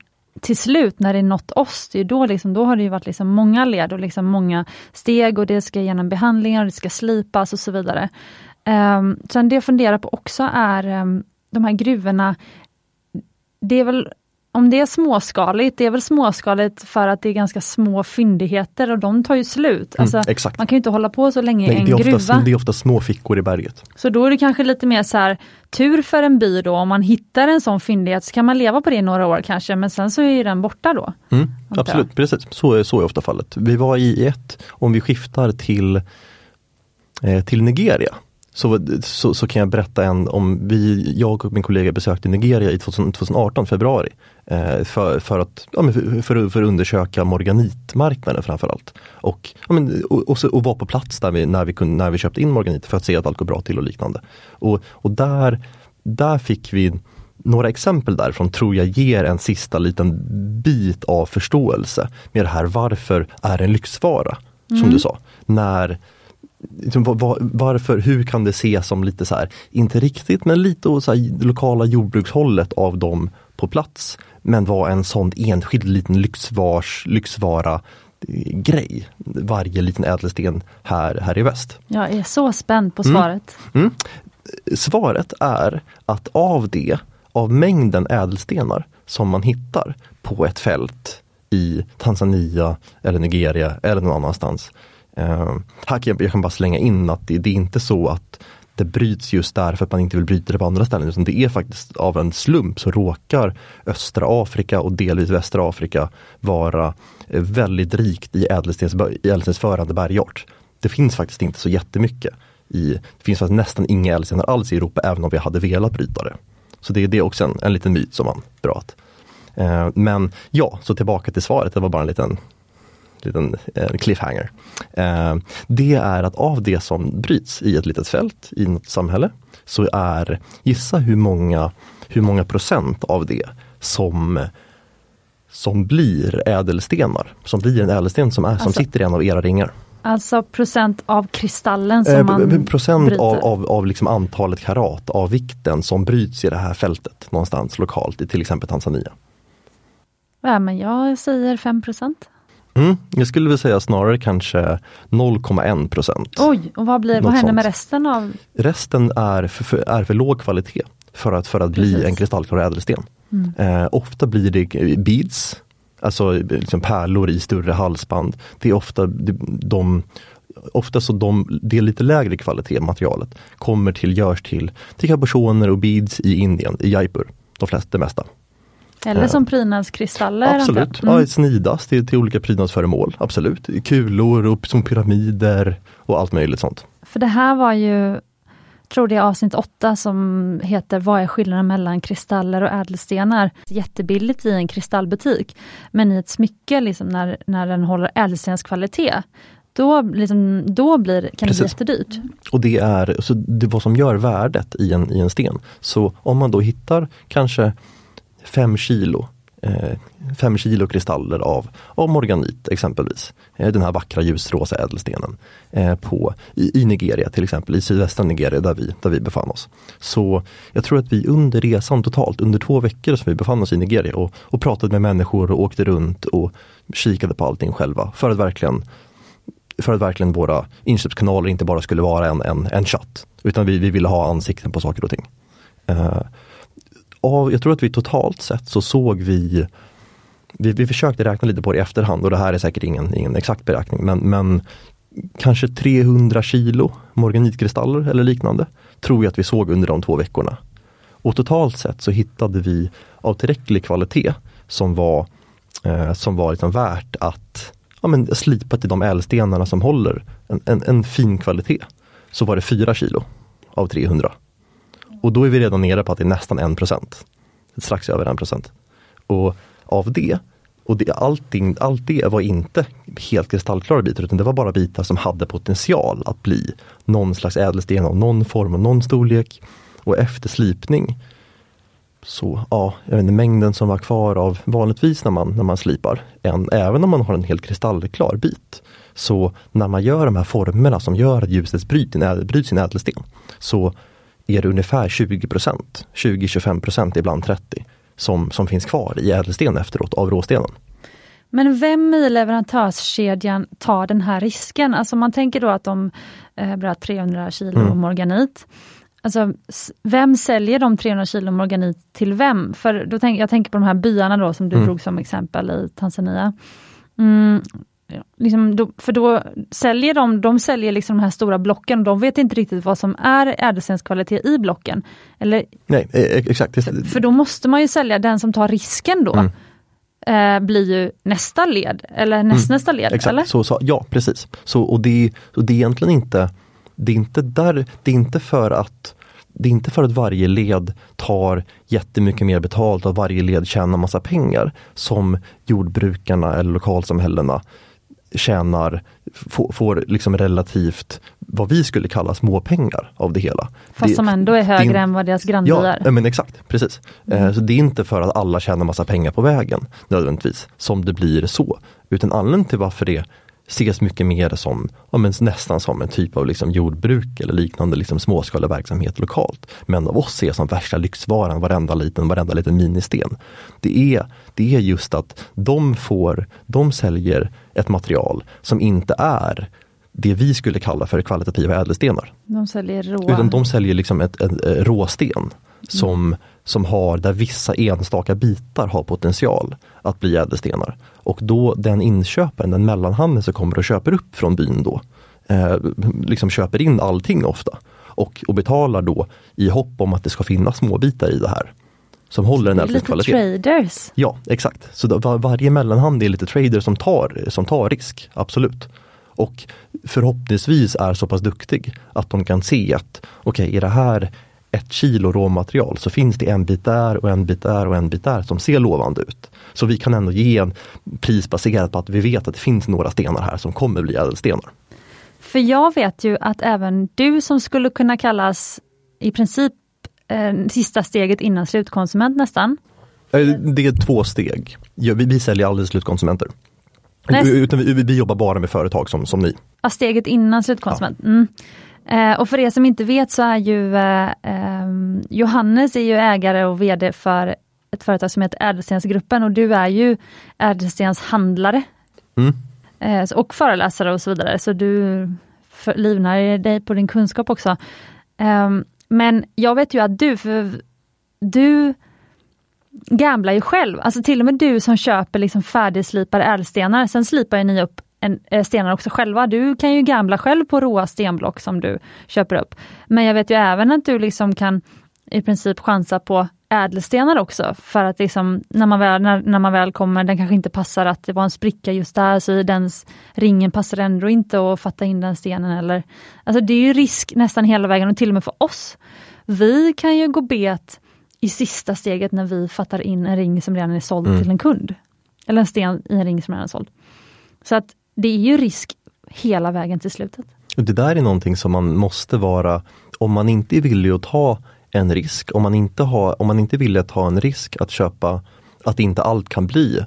S1: till slut när det nått oss, det är då, liksom, då har det varit liksom många led och liksom många steg och det ska genom behandlingar och det ska slipas och så vidare. Um, sen det jag funderar på också är um, de här gruvorna, det är väl om det är småskaligt, det är väl småskaligt för att det är ganska små fyndigheter och de tar ju slut.
S2: Mm,
S1: alltså, man kan ju inte hålla på så länge i en
S2: det
S1: gruva.
S2: Ofta, det är ofta små fickor i berget.
S1: Så då är det kanske lite mer så här, tur för en by då, om man hittar en sån fyndighet så kan man leva på det i några år kanske, men sen så är den borta då.
S2: Mm, absolut, precis. Så är, så är ofta fallet. Vi var i ett, om vi skiftar till, eh, till Nigeria, så, så, så, kan jag berätta en om vi, jag och min kollega besökte Nigeria i 2018, februari. Eh, för, för, att, ja, för, för, för, att undersöka morganitmarknaden framförallt. Och, ja, men, och, och, och vara på plats där vi, när, vi kunde, när vi köpte in morganit för att se att allt går bra till och liknande. Och, och där, där fick vi några exempel därifrån tror jag ger en sista liten bit av förståelse med det här varför är en lyxvara, mm. som du sa. När liksom, var, varför, hur kan det ses som lite så här, inte riktigt men lite så här, lokala jordbrukshållet av dem på plats. Men var en sån enskild liten lyxvars, lyxvara eh, grej. Varje liten ädelsten här, här i väst.
S1: Jag är så spänd på svaret.
S2: Mm. Mm. Svaret är att av det, av mängden ädelstenar som man hittar på ett fält i Tanzania eller Nigeria eller någon annanstans Eh, här kan jag, jag, kan bara slänga in att det, det, är inte så att det bryts just där för att man inte vill bryta det på andra ställen. Utan det är faktiskt av en slump så råkar östra Afrika och delvis västra Afrika vara eh, väldigt rikt i, ädelstensförande bergart. Det finns faktiskt inte så jättemycket. I, det finns faktiskt nästan inga ädelstenar alls i Europa även om vi hade velat bryta det. Så det, det är också en, en liten myt som man drar. Eh, men ja, så tillbaka till svaret, det var bara en liten liten eh, cliffhanger. Eh, det är att av det som bryts i ett litet fält i något samhälle så är, gissa hur många, hur många procent av det som som blir ädelstenar, som blir en ädelsten som, är, som alltså, sitter i en av era ringar.
S1: Alltså procent av kristallen som eh, man
S2: Procent
S1: bryter.
S2: av, av, av liksom antalet karat, av vikten som bryts i det här fältet någonstans lokalt i till exempel Tanzania.
S1: Ja, men jag säger 5 procent.
S2: Mm, jag skulle vilja säga snarare kanske 0,1 procent.
S1: Oj, och vad, blir, vad händer med resten av?
S2: Resten är för, för, är för låg kvalitet för att, för att bli en kristallklar ädelsten. Mm. Eh, ofta blir det beads, alltså liksom pärlor i större halsband. Det är ofta de, de ofta så de, det lite lägre kvalitet materialet kommer till, görs till, till cabochoner och beads i Indien, i Jaipur. De flesta, det mesta.
S1: Eller som prydnadskristaller?
S2: Absolut, mm. ja, snidas till, till olika prydnadsföremål. Absolut, kulor och som pyramider och allt möjligt sånt.
S1: För det här var ju, tror det är avsnitt 8 som heter Vad är skillnaden mellan kristaller och ädelstenar? Jättebilligt i en kristallbutik, men i ett smycke liksom när, när den håller ädelstenskvalitet då, liksom, då blir, kan det bli jättedyrt.
S2: Och det är så det vad som gör värdet i en, i en sten. Så om man då hittar kanske fem kilo eh, fem kilo kristaller av, av morganit exempelvis. Eh, den här vackra ljusrosa ädelstenen eh, på, i, i, Nigeria till exempel, i sydvästra Nigeria där vi, där vi befann oss. Så jag tror att vi under resan totalt, under två veckor som vi befann oss i Nigeria och, och pratade med människor och åkte runt och kikade på allting själva för att verkligen för att verkligen våra inköpskanaler inte bara skulle vara en, en, en chatt. Utan vi, vi ville ha ansikten på saker och ting. Eh, av, jag tror att vi totalt sett så såg vi vi, vi försökte räkna lite på det i efterhand och det här är säkert ingen, ingen exakt beräkning men, men kanske 300 kilo morganitkristaller eller liknande tror jag att vi såg under de två veckorna. Och totalt sett så hittade vi av tillräcklig kvalitet som var, eh, som var liksom värt att, ja, men slipa till de ädelstenarna som håller en, en, en fin kvalitet. Så var det 4 kilo av 300. Och då är vi redan nere på att det är nästan 1 procent. Strax över 1 procent. Och av det, och det, allting, allt det var inte helt kristallklara bitar utan det var bara bitar som hade potential att bli någon slags ädelsten av någon form och någon storlek. Och efter slipning så ja, jag vet inte, mängden som var kvar av vanligtvis när man, när man slipar, en, även om man har en helt kristallklar bit. Så när man gör de här formerna som gör att ljuset bryts i en ädelsten så är det ungefär 20% 20-25% ibland 30 som, som finns kvar i ädelsten efteråt av råstenen.
S1: Men vem i leverantörskedjan tar den här risken? Alltså man tänker då att de eh, bröt 300 kilo mm. morganit. Alltså, vem säljer de 300 kilo morganit till vem? För då tänk, jag tänker på de här byarna då som du mm. drog som exempel i Tanzania. Mm, liksom då, för då säljer de, de säljer liksom de här stora blocken och de vet inte riktigt vad som är ädelstenskvalitet i blocken. Eller,
S2: Nej, e, e, exakt.
S1: För, för då måste man ju sälja den som tar risken då. Mm. Eh, blir ju nästa led, eller nästnästa mm. led.
S2: Exakt,
S1: eller?
S2: Så, så, ja precis. Så, och det, och det är egentligen inte, det är inte där, det är inte för att det är inte för att varje led tar jättemycket mer betalt och varje led tjänar massa pengar som jordbrukarna eller lokalsamhällena tjänar, får, får liksom relativt vad vi skulle kalla småpengar av det hela.
S1: Fast det, som ändå är högre det, än vad deras grannbyar
S2: Ja, men exakt, precis. Mm. Eh, så det är inte för att alla tjänar massa pengar på vägen nödvändigtvis, som det blir så. Utan anledningen till varför det ses mycket mer som, ja, men nästan som en typ av liksom jordbruk eller liknande liksom småskalig verksamhet lokalt. Men av oss ses som värsta lyxvaran, varenda liten, varenda liten ministen. Det är, det är just att de får, de säljer ett material som inte är det vi skulle kalla för kvalitativa ädelstenar.
S1: De säljer råa.
S2: Utan de säljer liksom ett, ett, ett råsten som, som har, där vissa enstaka bitar har potential att bli ädelstenar. Och då den inköparen, den mellanhanden som kommer och köper upp från byn då, eh, liksom köper in allting ofta. Och, och betalar då i hopp om att det ska finnas småbitar i det här. Som håller en
S1: ädelstenskvalitet. Lite traders.
S2: Ja, exakt. Så då, var, varje mellanhand är lite trader som tar, som tar risk, absolut. Och förhoppningsvis är så pass duktig att de kan se att okej, okay, är det här ett kilo råmaterial så finns det en bit där och en bit där och en bit där som ser lovande ut. Så vi kan ändå ge en pris baserat på att vi vet att det finns några stenar här som kommer bli ädelstenar.
S1: För jag vet ju att även du som skulle kunna kallas i princip eh, sista steget innan slutkonsument nästan.
S2: Eh, det är två steg. Vi, vi säljer aldrig slutkonsumenter. Nej. Utan vi, vi, jobbar bara med företag som, som ni.
S1: Ja, steget innan slutkonsument. Ja. Mm. Eh, och för er som inte vet så är ju eh, eh, Johannes är ju ägare och VD för ett företag som heter Ädelstensgruppen och du är ju ädelstenshandlare. Mm. Eh, och föreläsare och så vidare, så du livnar dig på din kunskap också. Ehm, men jag vet ju att du, för du gamblar ju själv. Alltså till och med du som köper liksom färdigslipade ädelstenar, sen slipar ni upp en, eh, stenar också själva. Du kan ju gambla själv på råa stenblock som du köper upp. Men jag vet ju även att du liksom kan i princip chansa på ädelstenar också, för att liksom, när, man väl, när, när man väl kommer, den kanske inte passar att det var en spricka just där, så den ringen passar ändå inte att fatta in den stenen. Eller, alltså det är ju risk nästan hela vägen och till och med för oss. Vi kan ju gå bet i sista steget när vi fattar in en ring som redan är såld mm. till en kund. Eller en sten i en ring som redan är såld. Så att det är ju risk hela vägen till slutet.
S2: Det där är någonting som man måste vara, om man inte är villig att ta en risk, om man inte, har, om man inte vill ta en risk att köpa, att inte allt kan bli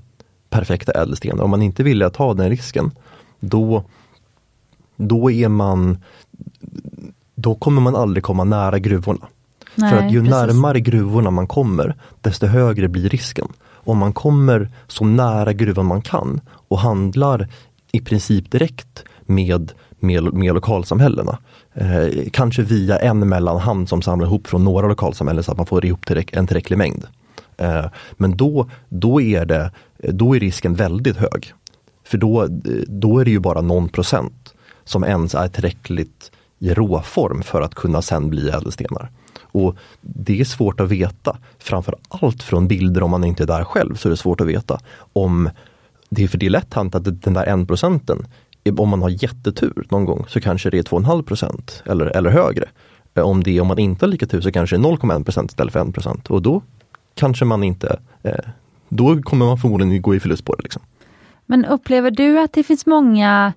S2: perfekta ädelstenar, om man inte vill ta den risken, då, då är man då kommer man aldrig komma nära gruvorna. Nej, För att ju precis. närmare gruvorna man kommer, desto högre blir risken. Om man kommer så nära gruvan man kan och handlar i princip direkt med, med, med lokalsamhällena. Eh, kanske via en mellanhand som samlar ihop från några lokalsamhällen så att man får ihop tillräck en tillräcklig mängd. Eh, men då, då, är det, då är risken väldigt hög. För då, då är det ju bara någon procent som ens är tillräckligt i råform för att kunna sen bli ädelstenar. Och Det är svårt att veta, framför allt från bilder om man inte är där själv, så är det svårt att veta om det är för det är lätt hänt att den där 1 procenten, om man har jättetur någon gång så kanske det är 2,5 procent eller, eller högre. Eh, om, det, om man inte har lika tur så kanske det är 0,1 procent istället för 1 procent och då kanske man inte, eh, då kommer man förmodligen gå i förlust på det. Liksom.
S1: Men upplever du att det finns många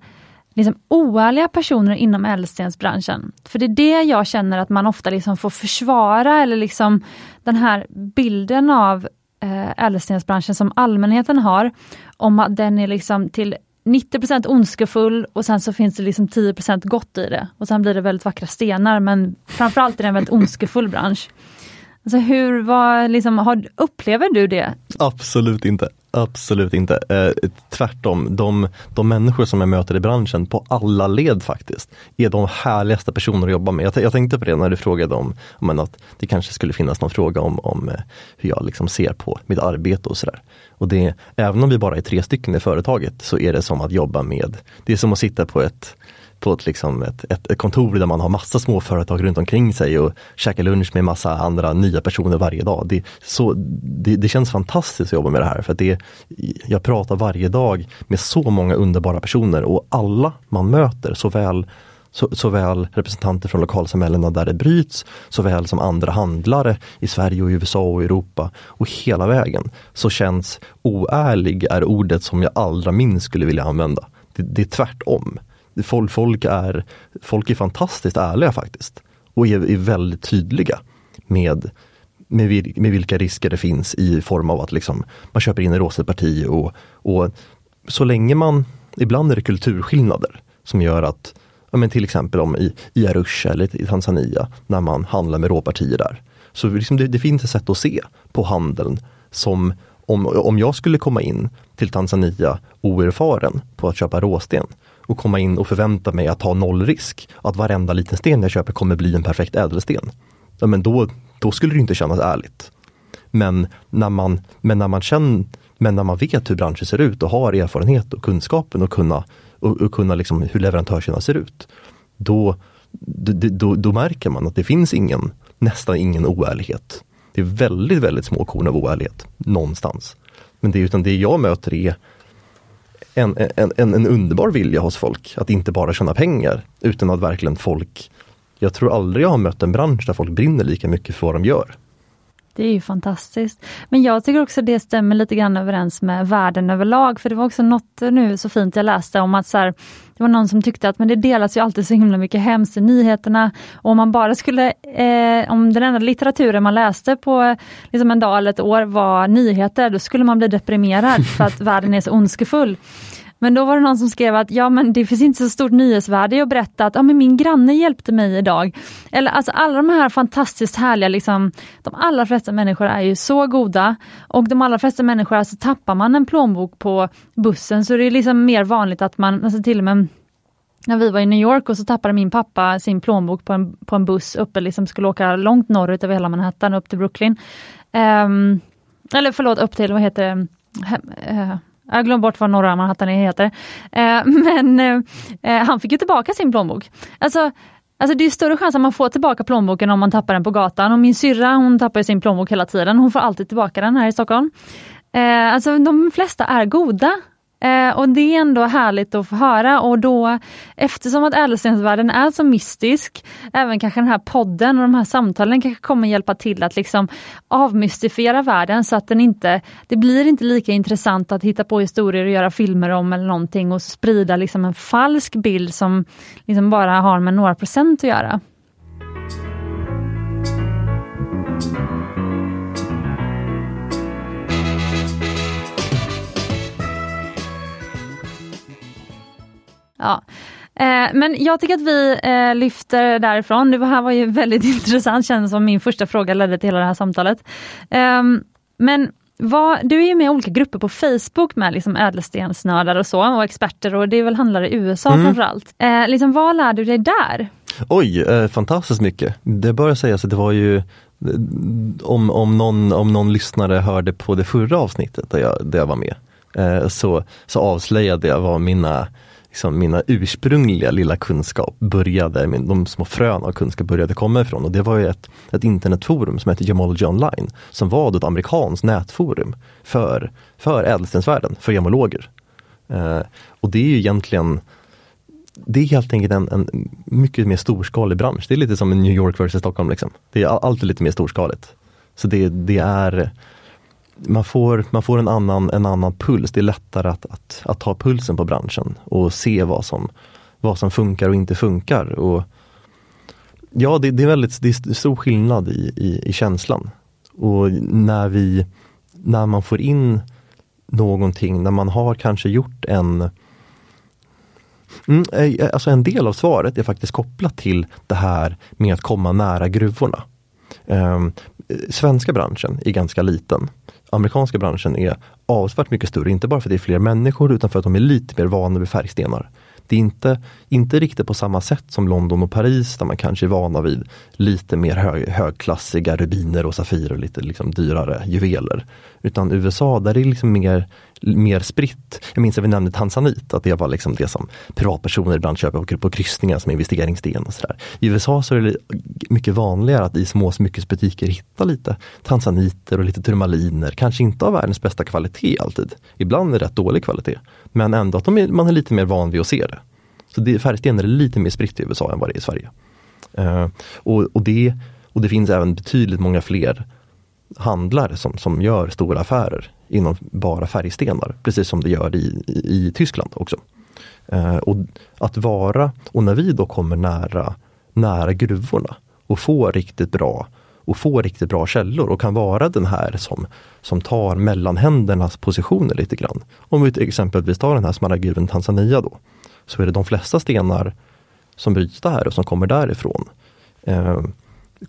S1: liksom, oärliga personer inom ädelstensbranschen? För det är det jag känner att man ofta liksom får försvara eller liksom den här bilden av Eh, ädelstensbranschen som allmänheten har, om att den är liksom till 90% ondskefull och sen så finns det liksom 10% gott i det. Och sen blir det väldigt vackra stenar men framförallt är det en väldigt ondskefull bransch. Alltså hur, vad, liksom, har, upplever du det?
S2: Absolut inte. Absolut inte. Eh, tvärtom, de, de människor som jag möter i branschen på alla led faktiskt är de härligaste personer att jobba med. Jag, jag tänkte på det när du frågade om, om att det kanske skulle finnas någon fråga om, om eh, hur jag liksom ser på mitt arbete och sådär. Och det, även om vi bara är tre stycken i företaget så är det som att jobba med, det är som att sitta på ett på ett, liksom ett, ett, ett, kontor där man har massa småföretag runt omkring sig och käkar lunch med massa andra nya personer varje dag. Det, så, det, det känns fantastiskt att jobba med det här för att det, jag pratar varje dag med så många underbara personer och alla man möter, såväl så, såväl representanter från lokalsamhällena där det bryts, såväl som andra handlare i Sverige och USA och Europa och hela vägen så känns oärlig är ordet som jag allra minst skulle vilja använda. Det, det är tvärtom folk, folk, är, folk är fantastiskt ärliga faktiskt. Och är, är väldigt tydliga med, med, med, vilka risker det finns i form av att liksom, man köper in ett parti och, och så länge man, ibland är det kulturskillnader som gör att ja, men till exempel om i, i Arusha eller i Tanzania när man handlar med råpartier där. Så liksom det, det finns ett sätt att se på handeln som om, om jag skulle komma in till Tanzania oerfaren på att köpa råsten och komma in och förvänta mig att ta noll risk. Att varenda liten sten jag köper kommer bli en perfekt ädelsten. Ja, men då, då skulle det inte kännas ärligt. Men när man, men när man känner, men när man vet hur branschen ser ut och har erfarenhet och kunskapen och kunna, och, och kunna liksom hur leverantörerna ser ut. Då, då, då, då, märker man att det finns ingen, nästan ingen oärlighet. Det är väldigt, väldigt små korn av oärlighet någonstans. Men det, utan det jag möter är en, en, en, en underbar vilja hos folk att inte bara tjäna pengar utan att verkligen folk jag tror aldrig jag har mött en bransch där folk brinner lika mycket för vad de gör.
S1: Det är ju fantastiskt. Men jag tycker också det stämmer lite grann överens med världen överlag, för det var också något nu så fint jag läste om att så här, det var någon som tyckte att men det delas ju alltid så himla mycket hemskt i nyheterna. Och om man bara skulle, eh, om den enda litteraturen man läste på liksom en dag eller ett år var nyheter, då skulle man bli deprimerad för att världen är så ondskefull. Men då var det någon som skrev att ja men det finns inte så stort nyhetsvärde i att berätta att ja, men min granne hjälpte mig idag. Eller alltså alla de här fantastiskt härliga, liksom, de allra flesta människor är ju så goda och de allra flesta människor, alltså tappar man en plånbok på bussen så är det liksom mer vanligt att man, alltså till och med när vi var i New York och så tappade min pappa sin plånbok på en, på en buss uppe, liksom skulle åka långt norrut över hela Manhattan upp till Brooklyn. Um, eller förlåt, upp till, vad heter det, eh, jag glömde bort vad norra Manhattan heter. Eh, men eh, eh, han fick ju tillbaka sin plånbok. Alltså, Alltså det är större chans att man får tillbaka plånboken om man tappar den på gatan. Och min syrra hon tappar sin plånbok hela tiden. Hon får alltid tillbaka den här i Stockholm. Eh, alltså de flesta är goda. Eh, och det är ändå härligt att få höra och då eftersom att ädelstensvärlden är så mystisk, även kanske den här podden och de här samtalen kanske kommer hjälpa till att liksom avmystifiera världen så att den inte, det blir inte lika intressant att hitta på historier och göra filmer om eller någonting och sprida liksom en falsk bild som liksom bara har med några procent att göra. Ja. Eh, men jag tycker att vi eh, lyfter därifrån. Det här var ju väldigt intressant, kändes som min första fråga ledde till hela det här samtalet. Eh, men vad, du är ju med i olika grupper på Facebook med liksom ädelstensnördar och så och experter och det är väl handlare i USA mm. framförallt. Eh, liksom, vad lär du dig där?
S2: Oj, eh, fantastiskt mycket. Det bör sägas att det var ju om, om, någon, om någon lyssnare hörde på det förra avsnittet där jag, där jag var med eh, så, så avslöjade jag vad mina liksom mina ursprungliga lilla kunskap började, de små frön av kunskap började komma ifrån. Och det var ju ett, ett internetforum som hette Gemology Online, som var ett amerikanskt nätforum för, för ädelstensvärlden, för gemologer. Eh, och det är ju egentligen det är helt enkelt en, en mycket mer storskalig bransch. Det är lite som New York versus Stockholm. Liksom. Det är alltid lite mer storskaligt. Så det, det är man får, man får en, annan, en annan puls. Det är lättare att, att, att ta pulsen på branschen och se vad som, vad som funkar och inte funkar. Och ja, det, det är väldigt det är stor skillnad i, i, i känslan. Och när, vi, när man får in någonting, när man har kanske gjort en Mm, eh, eh, alltså en del av svaret är faktiskt kopplat till det här med att komma nära gruvorna. Um, svenska branschen är ganska liten. Amerikanska branschen är avsevärt mycket större, inte bara för att det är fler människor utan för att de är lite mer vana vid färgstenar. Det är inte, inte riktigt på samma sätt som London och Paris där man kanske är vana vid lite mer hög, högklassiga rubiner och safirer och lite liksom dyrare juveler. Utan USA där är det liksom mer, mer spritt. Jag minns att vi nämnde tanzanit, att det var liksom det som privatpersoner ibland köper på, på kryssningar som investeringssten. Och så där. I USA så är det mycket vanligare att i små smyckesbutiker hitta lite tanzaniter och lite turmaliner. Kanske inte av världens bästa kvalitet alltid. Ibland är det rätt dålig kvalitet. Men ändå att är, man är lite mer van vid att se det. Så det, färgstenar är lite mer spritt i USA än vad det är i Sverige. Uh, och, och, det, och det finns även betydligt många fler handlare som, som gör stora affärer inom bara färgstenar, precis som det gör i, i, i Tyskland också. Eh, och att vara, och när vi då kommer nära, nära gruvorna och får riktigt bra och få riktigt bra källor och kan vara den här som, som tar mellanhändernas positioner lite grann. Om vi exempelvis tar den här smaragdgruvan Tanzania då, så är det de flesta stenar som bryts där och som kommer därifrån eh,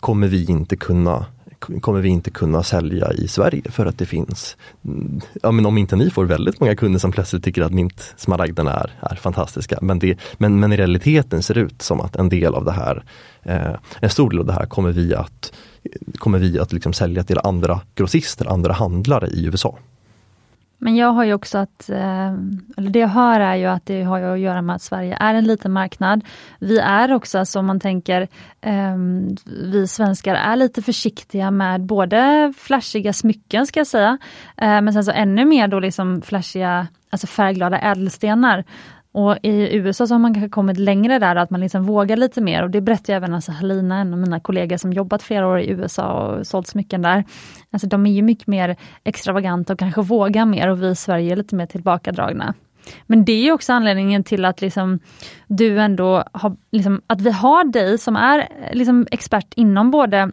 S2: kommer vi inte kunna kommer vi inte kunna sälja i Sverige för att det finns, mm, ja men om inte ni får väldigt många kunder som plötsligt tycker att mint smaragderna är, är fantastiska. Men, det, men, men i realiteten ser det ut som att en del av det här, eh, en stor del av det här kommer vi att, kommer vi att liksom sälja till andra grossister, andra handlare i USA.
S1: Men jag har ju också att, eh, eller det jag hör är ju att det har att göra med att Sverige är en liten marknad. Vi är också, alltså om man tänker, ehm, vi svenskar är lite försiktiga med både flashiga smycken ska jag säga, eh, men sen så ännu mer då liksom flashiga, alltså färgglada ädelstenar. Och i USA så har man kanske kommit längre där, att man liksom vågar lite mer och det berättar även alltså Halina, en av mina kollegor som jobbat flera år i USA och sålt smycken där. Alltså de är ju mycket mer extravaganta och kanske vågar mer och vi i Sverige är lite mer tillbakadragna. Men det är också anledningen till att liksom, du ändå har, liksom, att vi har dig som är liksom, expert inom både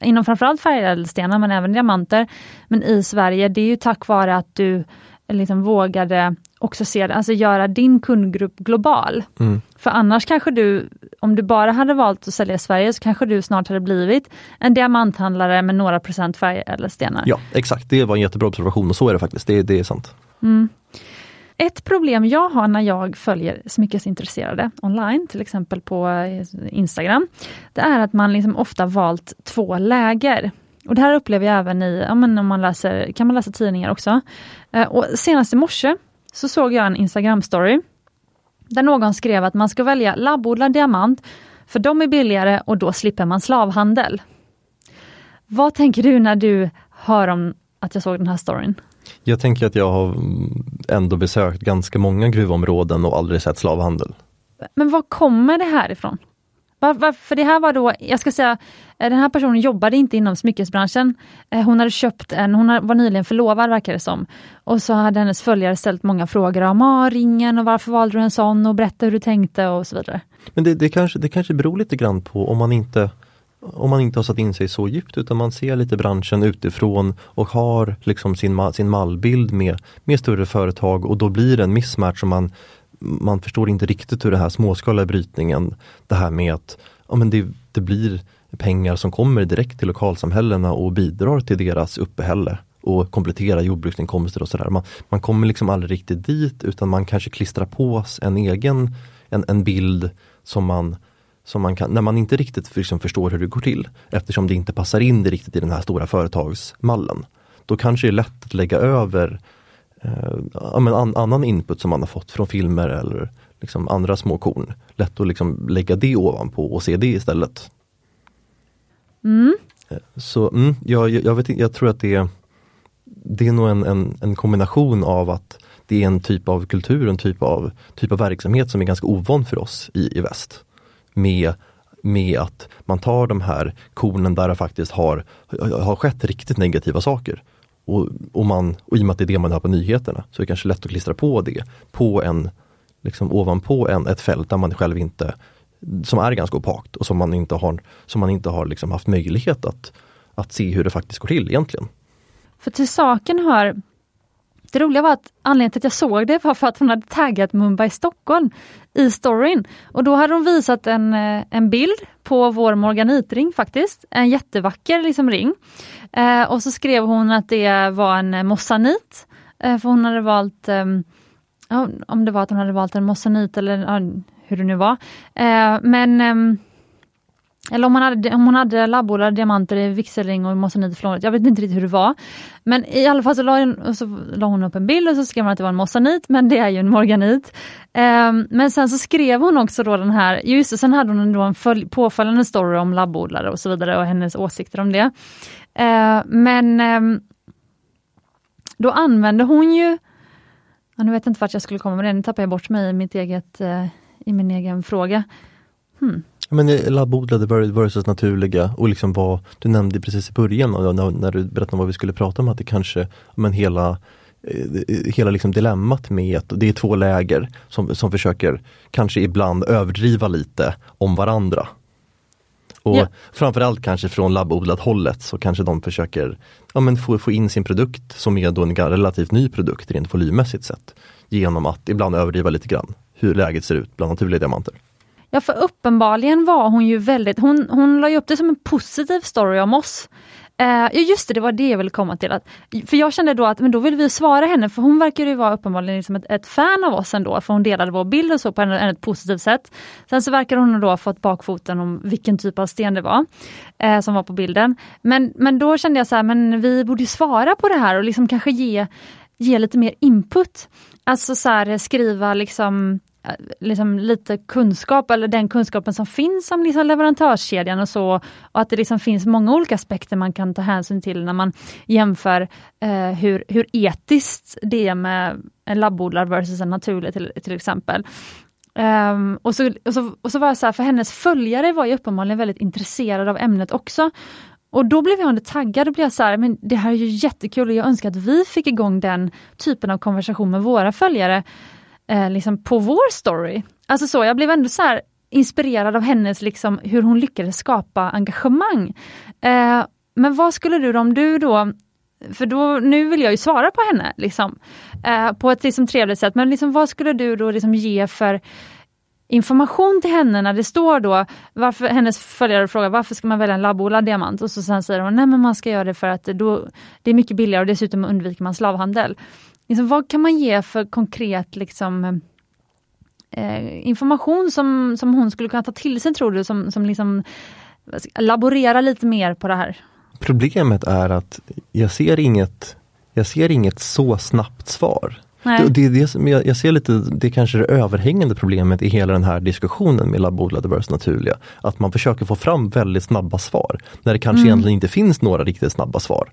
S1: inom framförallt färgädelstenar men även diamanter. Men i Sverige, det är ju tack vare att du liksom vågade också se, alltså göra din kundgrupp global. Mm. För annars kanske du, om du bara hade valt att sälja i Sverige, så kanske du snart hade blivit en diamanthandlare med några procent färgädelstenar.
S2: Ja, exakt. Det var en jättebra observation och så är det faktiskt. Det, det är sant.
S1: Mm. Ett problem jag har när jag följer smyckesintresserade online, till exempel på Instagram, det är att man liksom ofta valt två läger. Och det här upplever jag även i, ja, men om man läser, kan man läsa tidningar också. Eh, och senast i morse så såg jag en Instagram-story där någon skrev att man ska välja labbodlad diamant för de är billigare och då slipper man slavhandel. Vad tänker du när du hör om att jag såg den här storyn?
S2: Jag tänker att jag har ändå besökt ganska många gruvområden och aldrig sett slavhandel.
S1: Men var kommer det här ifrån? Var, var, för det här var då, jag ska säga, eh, den här personen jobbade inte inom smyckesbranschen. Eh, hon hade köpt en, hon var nyligen förlovad verkar det som. Och så hade hennes följare ställt många frågor om ah, ringen och varför valde du en sån och berätta hur du tänkte och så vidare.
S2: Men det, det, kanske, det kanske beror lite grann på om man inte om man inte har satt in sig så djupt utan man ser lite branschen utifrån och har liksom sin, sin mallbild med, med större företag och då blir det en mismatch som man man förstår inte riktigt hur den här småskaliga brytningen, det här med att ja, men det, det blir pengar som kommer direkt till lokalsamhällena och bidrar till deras uppehälle och kompletterar jordbruksinkomster och sådär. Man, man kommer liksom aldrig riktigt dit utan man kanske klistrar på en egen en, en bild som man som man kan, när man inte riktigt liksom förstår hur det går till eftersom det inte passar in riktigt i den här stora företagsmallen. Då kanske det är lätt att lägga över eh, an, annan input som man har fått från filmer eller liksom andra små korn. Lätt att liksom lägga det ovanpå och se det istället.
S1: Mm.
S2: Eh, så mm, jag, jag, vet, jag tror att det, det är nog en, en, en kombination av att det är en typ av kultur, en typ av, typ av verksamhet som är ganska ovan för oss i, i väst. Med, med att man tar de här kornen där det faktiskt har, har skett riktigt negativa saker. Och, och, man, och i och med att det är det man har på nyheterna så är det kanske lätt att klistra på det på en, liksom ovanpå en, ett fält där man själv inte, som är ganska opakt och som man inte har, som man inte har liksom haft möjlighet att, att se hur det faktiskt går till egentligen.
S1: För till saken hör, det roliga var att anledningen till att jag såg det var för att hon hade taggat Mumbai Stockholm i storyn. Och då hade hon visat en, eh, en bild på vår morganitring faktiskt, en jättevacker liksom ring. Eh, och så skrev hon att det var en eh, mossanit, eh, för hon hade valt, eh, om det var att hon hade valt en mossanit eller hur det nu var. Eh, men eh, eller om hon hade, om hon hade labbodlade diamanter i vigselring och mossanit i. Jag vet inte riktigt hur det var. Men i alla fall så la, hon, så la hon upp en bild och så skrev hon att det var en mossanit, men det är ju en morganit. Um, men sen så skrev hon också då den här, just det, sen hade hon då en följ, påföljande story om labbodlare och så vidare och hennes åsikter om det. Uh, men um, då använde hon ju, nu vet jag inte vart jag skulle komma med det, nu tappar jag bort mig i, mitt eget, uh, i min egen fråga.
S2: Hmm. Men labbodlade versus naturliga och liksom vad du nämnde precis i början när, när du berättade om vad vi skulle prata om, att det kanske, men hela eh, hela liksom dilemmat med att det är två läger som, som försöker kanske ibland överdriva lite om varandra. Och ja. framförallt kanske från labbodlat hållet så kanske de försöker ja, men få, få in sin produkt som är då en relativt ny produkt rent volymmässigt sett. Genom att ibland överdriva lite grann hur läget ser ut bland naturliga diamanter.
S1: Ja, för uppenbarligen var hon ju väldigt, hon, hon la upp det som en positiv story om oss. Uh, just det, det var det jag ville komma till. Att, för jag kände då att men då vill vi svara henne, för hon verkar ju vara uppenbarligen liksom ett, ett, fan av oss ändå, för hon delade vår bild och så på ett positivt sätt. Sen så verkar hon då ha fått bakfoten om vilken typ av sten det var uh, som var på bilden. Men, men då kände jag så här, men vi borde svara på det här och liksom kanske ge, ge lite mer input. Alltså så här, skriva liksom Eh, liksom lite kunskap eller den kunskapen som finns om liksom leverantörskedjan och så. Och att det liksom finns många olika aspekter man kan ta hänsyn till när man jämför eh, hur, hur etiskt det är med en labbodlare versus en naturlig till, till exempel. Um, och, så, och, så, och så var jag så här, för hennes följare var ju uppenbarligen väldigt intresserade av ämnet också. Och då blev jag taggad och blev så här, men det här är ju jättekul och jag önskar att vi fick igång den typen av konversation med våra följare eh, liksom på vår story. Alltså så, jag blev ändå så här inspirerad av hennes, liksom, hur hon lyckades skapa engagemang. Eh, men vad skulle du om du då för då, nu vill jag ju svara på henne liksom, eh, på ett liksom trevligt sätt, men liksom, vad skulle du då liksom ge för information till henne när det står då, varför, hennes följare frågar varför ska man välja en labbodlad diamant? Och så sen säger hon, nej men man ska göra det för att då, det är mycket billigare och dessutom undviker man slavhandel. Liksom, vad kan man ge för konkret liksom, eh, information som, som hon skulle kunna ta till sig tror du, som, som liksom laborerar lite mer på det här?
S2: Problemet är att jag ser inget, jag ser inget så snabbt svar. Det, det, det jag, jag, ser lite, det är kanske det överhängande problemet i hela den här diskussionen med labbodlade versus naturliga. Att man försöker få fram väldigt snabba svar, när det kanske mm. egentligen inte finns några riktigt snabba svar.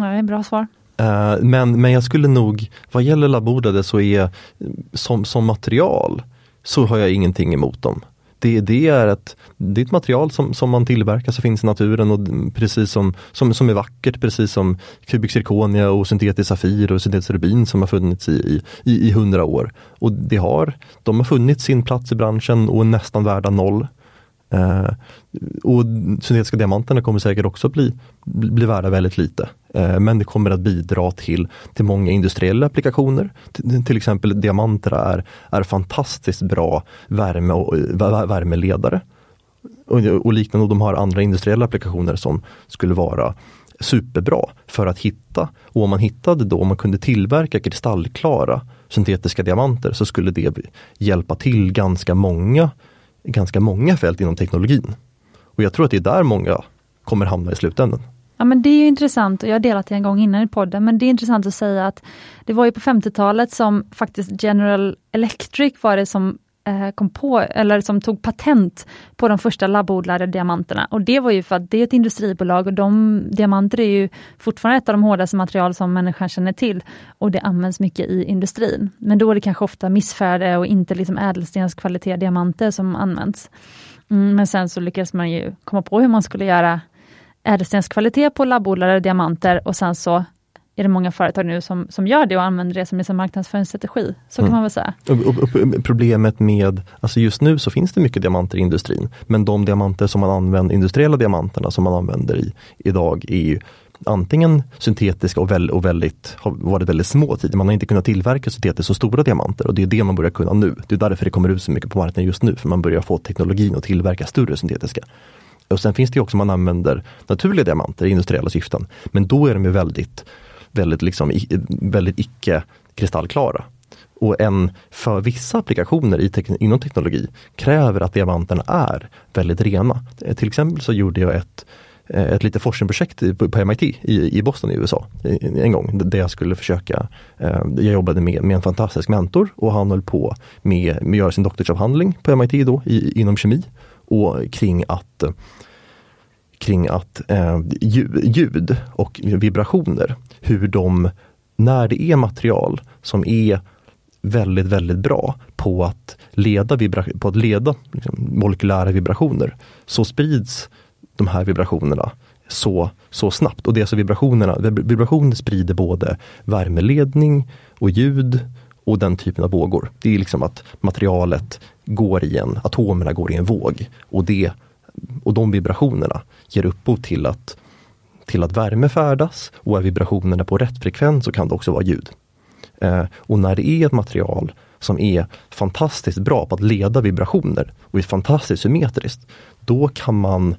S1: Är bra svar.
S2: Eh, men, men jag skulle nog, vad gäller labordade så är som, som material så har jag ingenting emot dem. Det, det, är, ett, det är ett material som, som man tillverkar som finns i naturen och precis som, som, som är vackert, precis som kubik zirkonia och syntetisk safir och syntetisk rubin som har funnits i, i, i hundra år. Och det har, de har funnit sin plats i branschen och är nästan värda noll. Eh, och syntetiska diamanterna kommer säkert också bli, bli värda väldigt lite. Eh, men det kommer att bidra till, till många industriella applikationer. Till, till exempel diamanter är, är fantastiskt bra värme och, värmeledare. Och, och liknande, och de har andra industriella applikationer som skulle vara superbra för att hitta. Och om man hittade då, om man kunde tillverka kristallklara syntetiska diamanter så skulle det hjälpa till ganska många ganska många fält inom teknologin. Och jag tror att det är där många kommer hamna i slutändan.
S1: Ja men det är intressant och jag har delat det en gång innan i podden, men det är intressant att säga att det var ju på 50-talet som faktiskt General Electric var det som Eh, kom på, eller som tog patent på de första labbodlade diamanterna. Och det var ju för att det är ett industribolag och de diamanter är ju fortfarande ett av de hårdaste material som människan känner till. Och det används mycket i industrin. Men då är det kanske ofta missfärgade och inte liksom ädelstenskvalitet diamanter som används. Mm, men sen så lyckades man ju komma på hur man skulle göra ädelstenskvalitet på labbodlade diamanter och sen så är det många företag nu som, som gör det och använder det som en marknadsföringsstrategi. Så mm. kan man väl säga.
S2: Och, och, problemet med, alltså just nu så finns det mycket diamanter i industrin, men de diamanter som man använder, industriella diamanterna som man använder i, idag är ju antingen syntetiska och, väl, och väldigt, har varit väldigt små tidigare. Man har inte kunnat tillverka syntetiskt så stora diamanter och det är det man börjar kunna nu. Det är därför det kommer ut så mycket på marknaden just nu, för man börjar få teknologin att tillverka större syntetiska. Och sen finns det också man använder naturliga diamanter i industriella syften. Men då är de ju väldigt, väldigt, liksom, väldigt icke kristallklara. Och en för vissa applikationer i tek inom teknologi kräver att diamanterna är väldigt rena. Till exempel så gjorde jag ett eh, ett litet forskningsprojekt på MIT i, i Boston i USA en gång där jag skulle försöka, eh, jag jobbade med, med en fantastisk mentor och han höll på med, med att göra sin doktorsavhandling på MIT då i, inom kemi och kring att eh, kring att eh, ljud och vibrationer, hur de, när det är material som är väldigt, väldigt bra på att leda, vibra på att leda liksom, molekylära vibrationer, så sprids de här vibrationerna så, så snabbt. Och det är alltså vibrationerna, vibrationer sprider både värmeledning och ljud och den typen av vågor. Det är liksom att materialet går i en, atomerna går i en våg och, det, och de vibrationerna ger upphov till att, till att värme färdas och är vibrationerna på rätt frekvens så kan det också vara ljud. Eh, och när det är ett material som är fantastiskt bra på att leda vibrationer och är fantastiskt symmetriskt, då kan man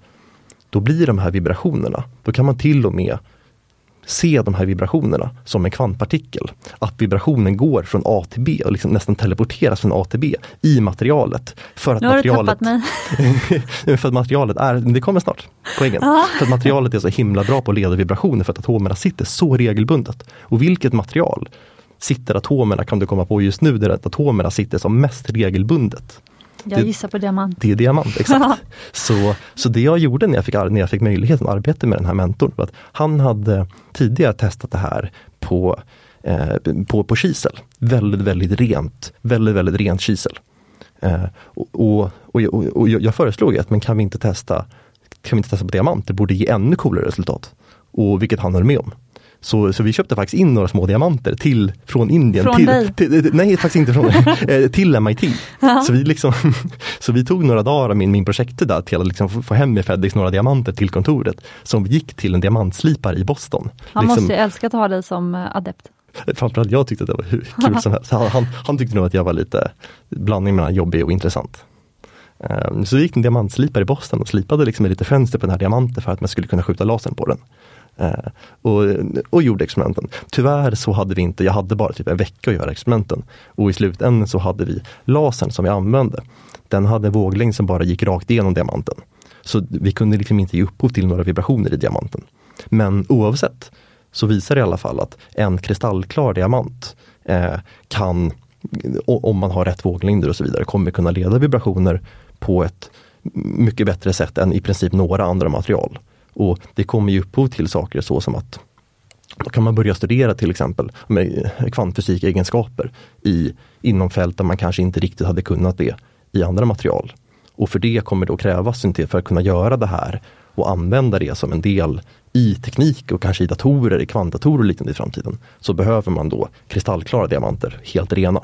S2: då blir de här vibrationerna, då kan man till och med se de här vibrationerna som en kvantpartikel. Att vibrationen går från A till B och liksom nästan teleporteras från A till B i materialet. För att
S1: nu
S2: har materialet,
S1: du tappat
S2: mig. för att materialet är, det kommer snart, poängen. Ah. För att materialet är så himla bra på att leda vibrationer för att atomerna sitter så regelbundet. Och vilket material sitter atomerna, kan du komma på just nu, där atomerna sitter som mest regelbundet?
S1: Jag det, gissar på diamant.
S2: Det är diamant, exakt. så, så det jag gjorde när jag, fick, när jag fick möjligheten att arbeta med den här mentorn, var att han hade tidigare testat det här på, eh, på, på kisel. Väldigt, väldigt rent, väldigt, väldigt rent kisel. Eh, och, och, och, och, jag föreslog att men kan vi inte testa kan vi inte testa på diamant? Det borde ge ännu coolare resultat. Och vilket han höll med om. Så, så vi köpte faktiskt in några små diamanter till, från Indien.
S1: Från
S2: till,
S1: dig?
S2: Till, nej, faktiskt inte från eh, till MIT. så, vi liksom, så vi tog några dagar av min, min projekttid där till att liksom få hem med Fedex några diamanter till kontoret. Som gick till en diamantslipare i Boston.
S1: Han
S2: liksom,
S1: måste ju älska att ha dig som eh, adept.
S2: Framförallt jag tyckte att det var hur kul som helst. Han, han tyckte nog att jag var lite blandning mellan jobbig och intressant. Um, så vi gick en diamantslipare i Boston och slipade liksom lite fönster på den här diamanten för att man skulle kunna skjuta lasern på den. Eh, och, och gjorde experimenten. Tyvärr så hade vi inte, jag hade bara typ en vecka att göra experimenten. Och i slutändan så hade vi lasern som vi använde. Den hade en våglängd som bara gick rakt igenom diamanten. Så vi kunde liksom inte ge upphov till några vibrationer i diamanten. Men oavsett så visar det i alla fall att en kristallklar diamant eh, kan, om man har rätt våglängder och så vidare, kommer kunna leda vibrationer på ett mycket bättre sätt än i princip några andra material. Och det kommer ju upphov till saker så som att då kan man börja studera till exempel med kvantfysikegenskaper i, inom fält där man kanske inte riktigt hade kunnat det i andra material. Och för det kommer då krävas syntet för att kunna göra det här och använda det som en del i teknik och kanske i datorer, i kvantdatorer och liknande i framtiden. Så behöver man då kristallklara diamanter, helt rena.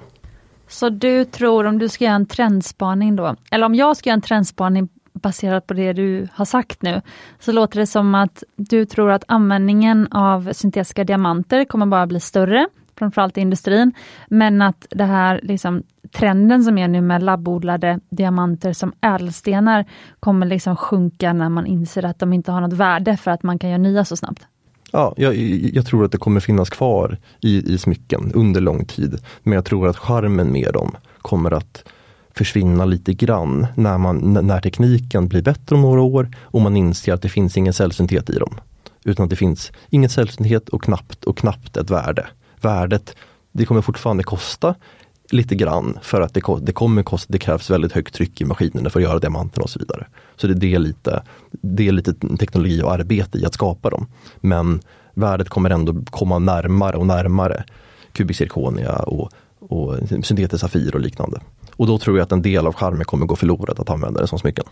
S1: Så du tror om du ska göra en trendspaning då, eller om jag ska göra en trendspaning baserat på det du har sagt nu, så låter det som att du tror att användningen av syntetiska diamanter kommer bara bli större, framförallt i industrin, men att det här liksom, trenden som är nu med labbodlade diamanter som ädelstenar kommer liksom sjunka när man inser att de inte har något värde för att man kan göra nya så snabbt.
S2: Ja, jag, jag, tror att det kommer finnas kvar i, i smycken under lång tid. Men jag tror att charmen med dem kommer att försvinna lite grann när, man, när tekniken blir bättre om några år och man inser att det finns ingen sällsynthet i dem. Utan att det finns ingen sällsynthet och knappt och knappt ett värde. Värdet, det kommer fortfarande kosta lite grann för att det, det kommer kosta, det krävs väldigt högt tryck i maskinerna för att göra diamanterna och så vidare. Så det är lite, det är lite teknologi och arbete i att skapa dem. Men värdet kommer ändå komma närmare och närmare kubikzirkonia och, och syntetisk safir och liknande. Och då tror jag att en del av charmen kommer gå förlorad att använda det som smycken.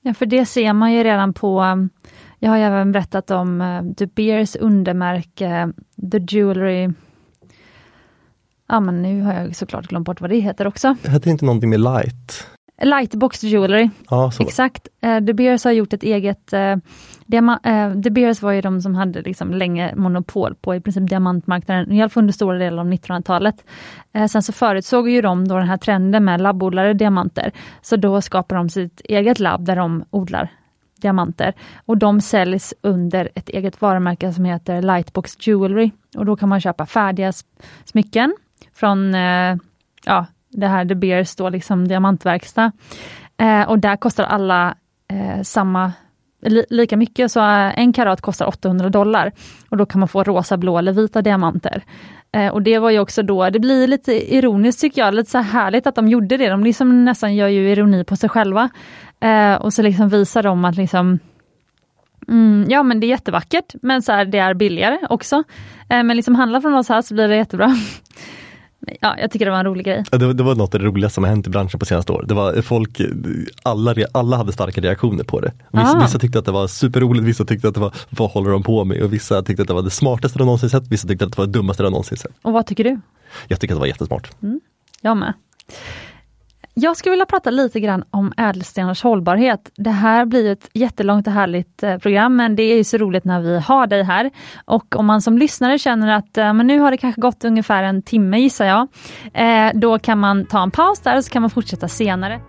S1: Ja, för det ser man ju redan på, um, jag har ju även berättat om uh, De Beers undermärke The Jewelry Ja men nu har jag såklart glömt bort vad det heter också.
S2: Det hette inte någonting med light?
S1: Lightbox Jewelry.
S2: Ja.
S1: Exakt. Uh, De Beers har gjort ett eget Diama uh, De Beers var ju de som hade liksom länge monopol på i princip diamantmarknaden, i alla fall under stora delar av 1900-talet. Uh, sen så förutsåg ju de då den här trenden med labbodlade diamanter, så då skapade de sitt eget labb där de odlar diamanter. Och de säljs under ett eget varumärke som heter Lightbox Jewelry. Och då kan man köpa färdiga smycken från uh, ja, det här De Beers då liksom diamantverkstad. Eh, och där kostar alla eh, samma li lika mycket, så eh, en karat kostar 800 dollar. Och då kan man få rosa, blå eller vita diamanter. Eh, och det var ju också då, det blir lite ironiskt tycker jag, lite så härligt att de gjorde det. De liksom nästan gör ju ironi på sig själva. Eh, och så liksom visar de att liksom Mm, ja men det är jättevackert, men så här, det är billigare också. Eh, men liksom handla från oss här så blir det jättebra. Ja, jag tycker det var en rolig grej.
S2: Det, det var något av det roligaste som har hänt i branschen på senaste år. Det var folk, alla, alla hade starka reaktioner på det. Vissa, vissa tyckte att det var superroligt, vissa tyckte att det var, vad håller de på med? Och vissa tyckte att det var det smartaste de någonsin sett, vissa tyckte att det var det dummaste de någonsin sett.
S1: Och vad tycker du?
S2: Jag tycker att det var jättesmart.
S1: Mm, jag med. Jag skulle vilja prata lite grann om ädelstenars hållbarhet. Det här blir ett jättelångt och härligt eh, program, men det är ju så roligt när vi har dig här. Och om man som lyssnare känner att eh, men nu har det kanske gått ungefär en timme gissar jag, eh, då kan man ta en paus där och så kan man fortsätta senare.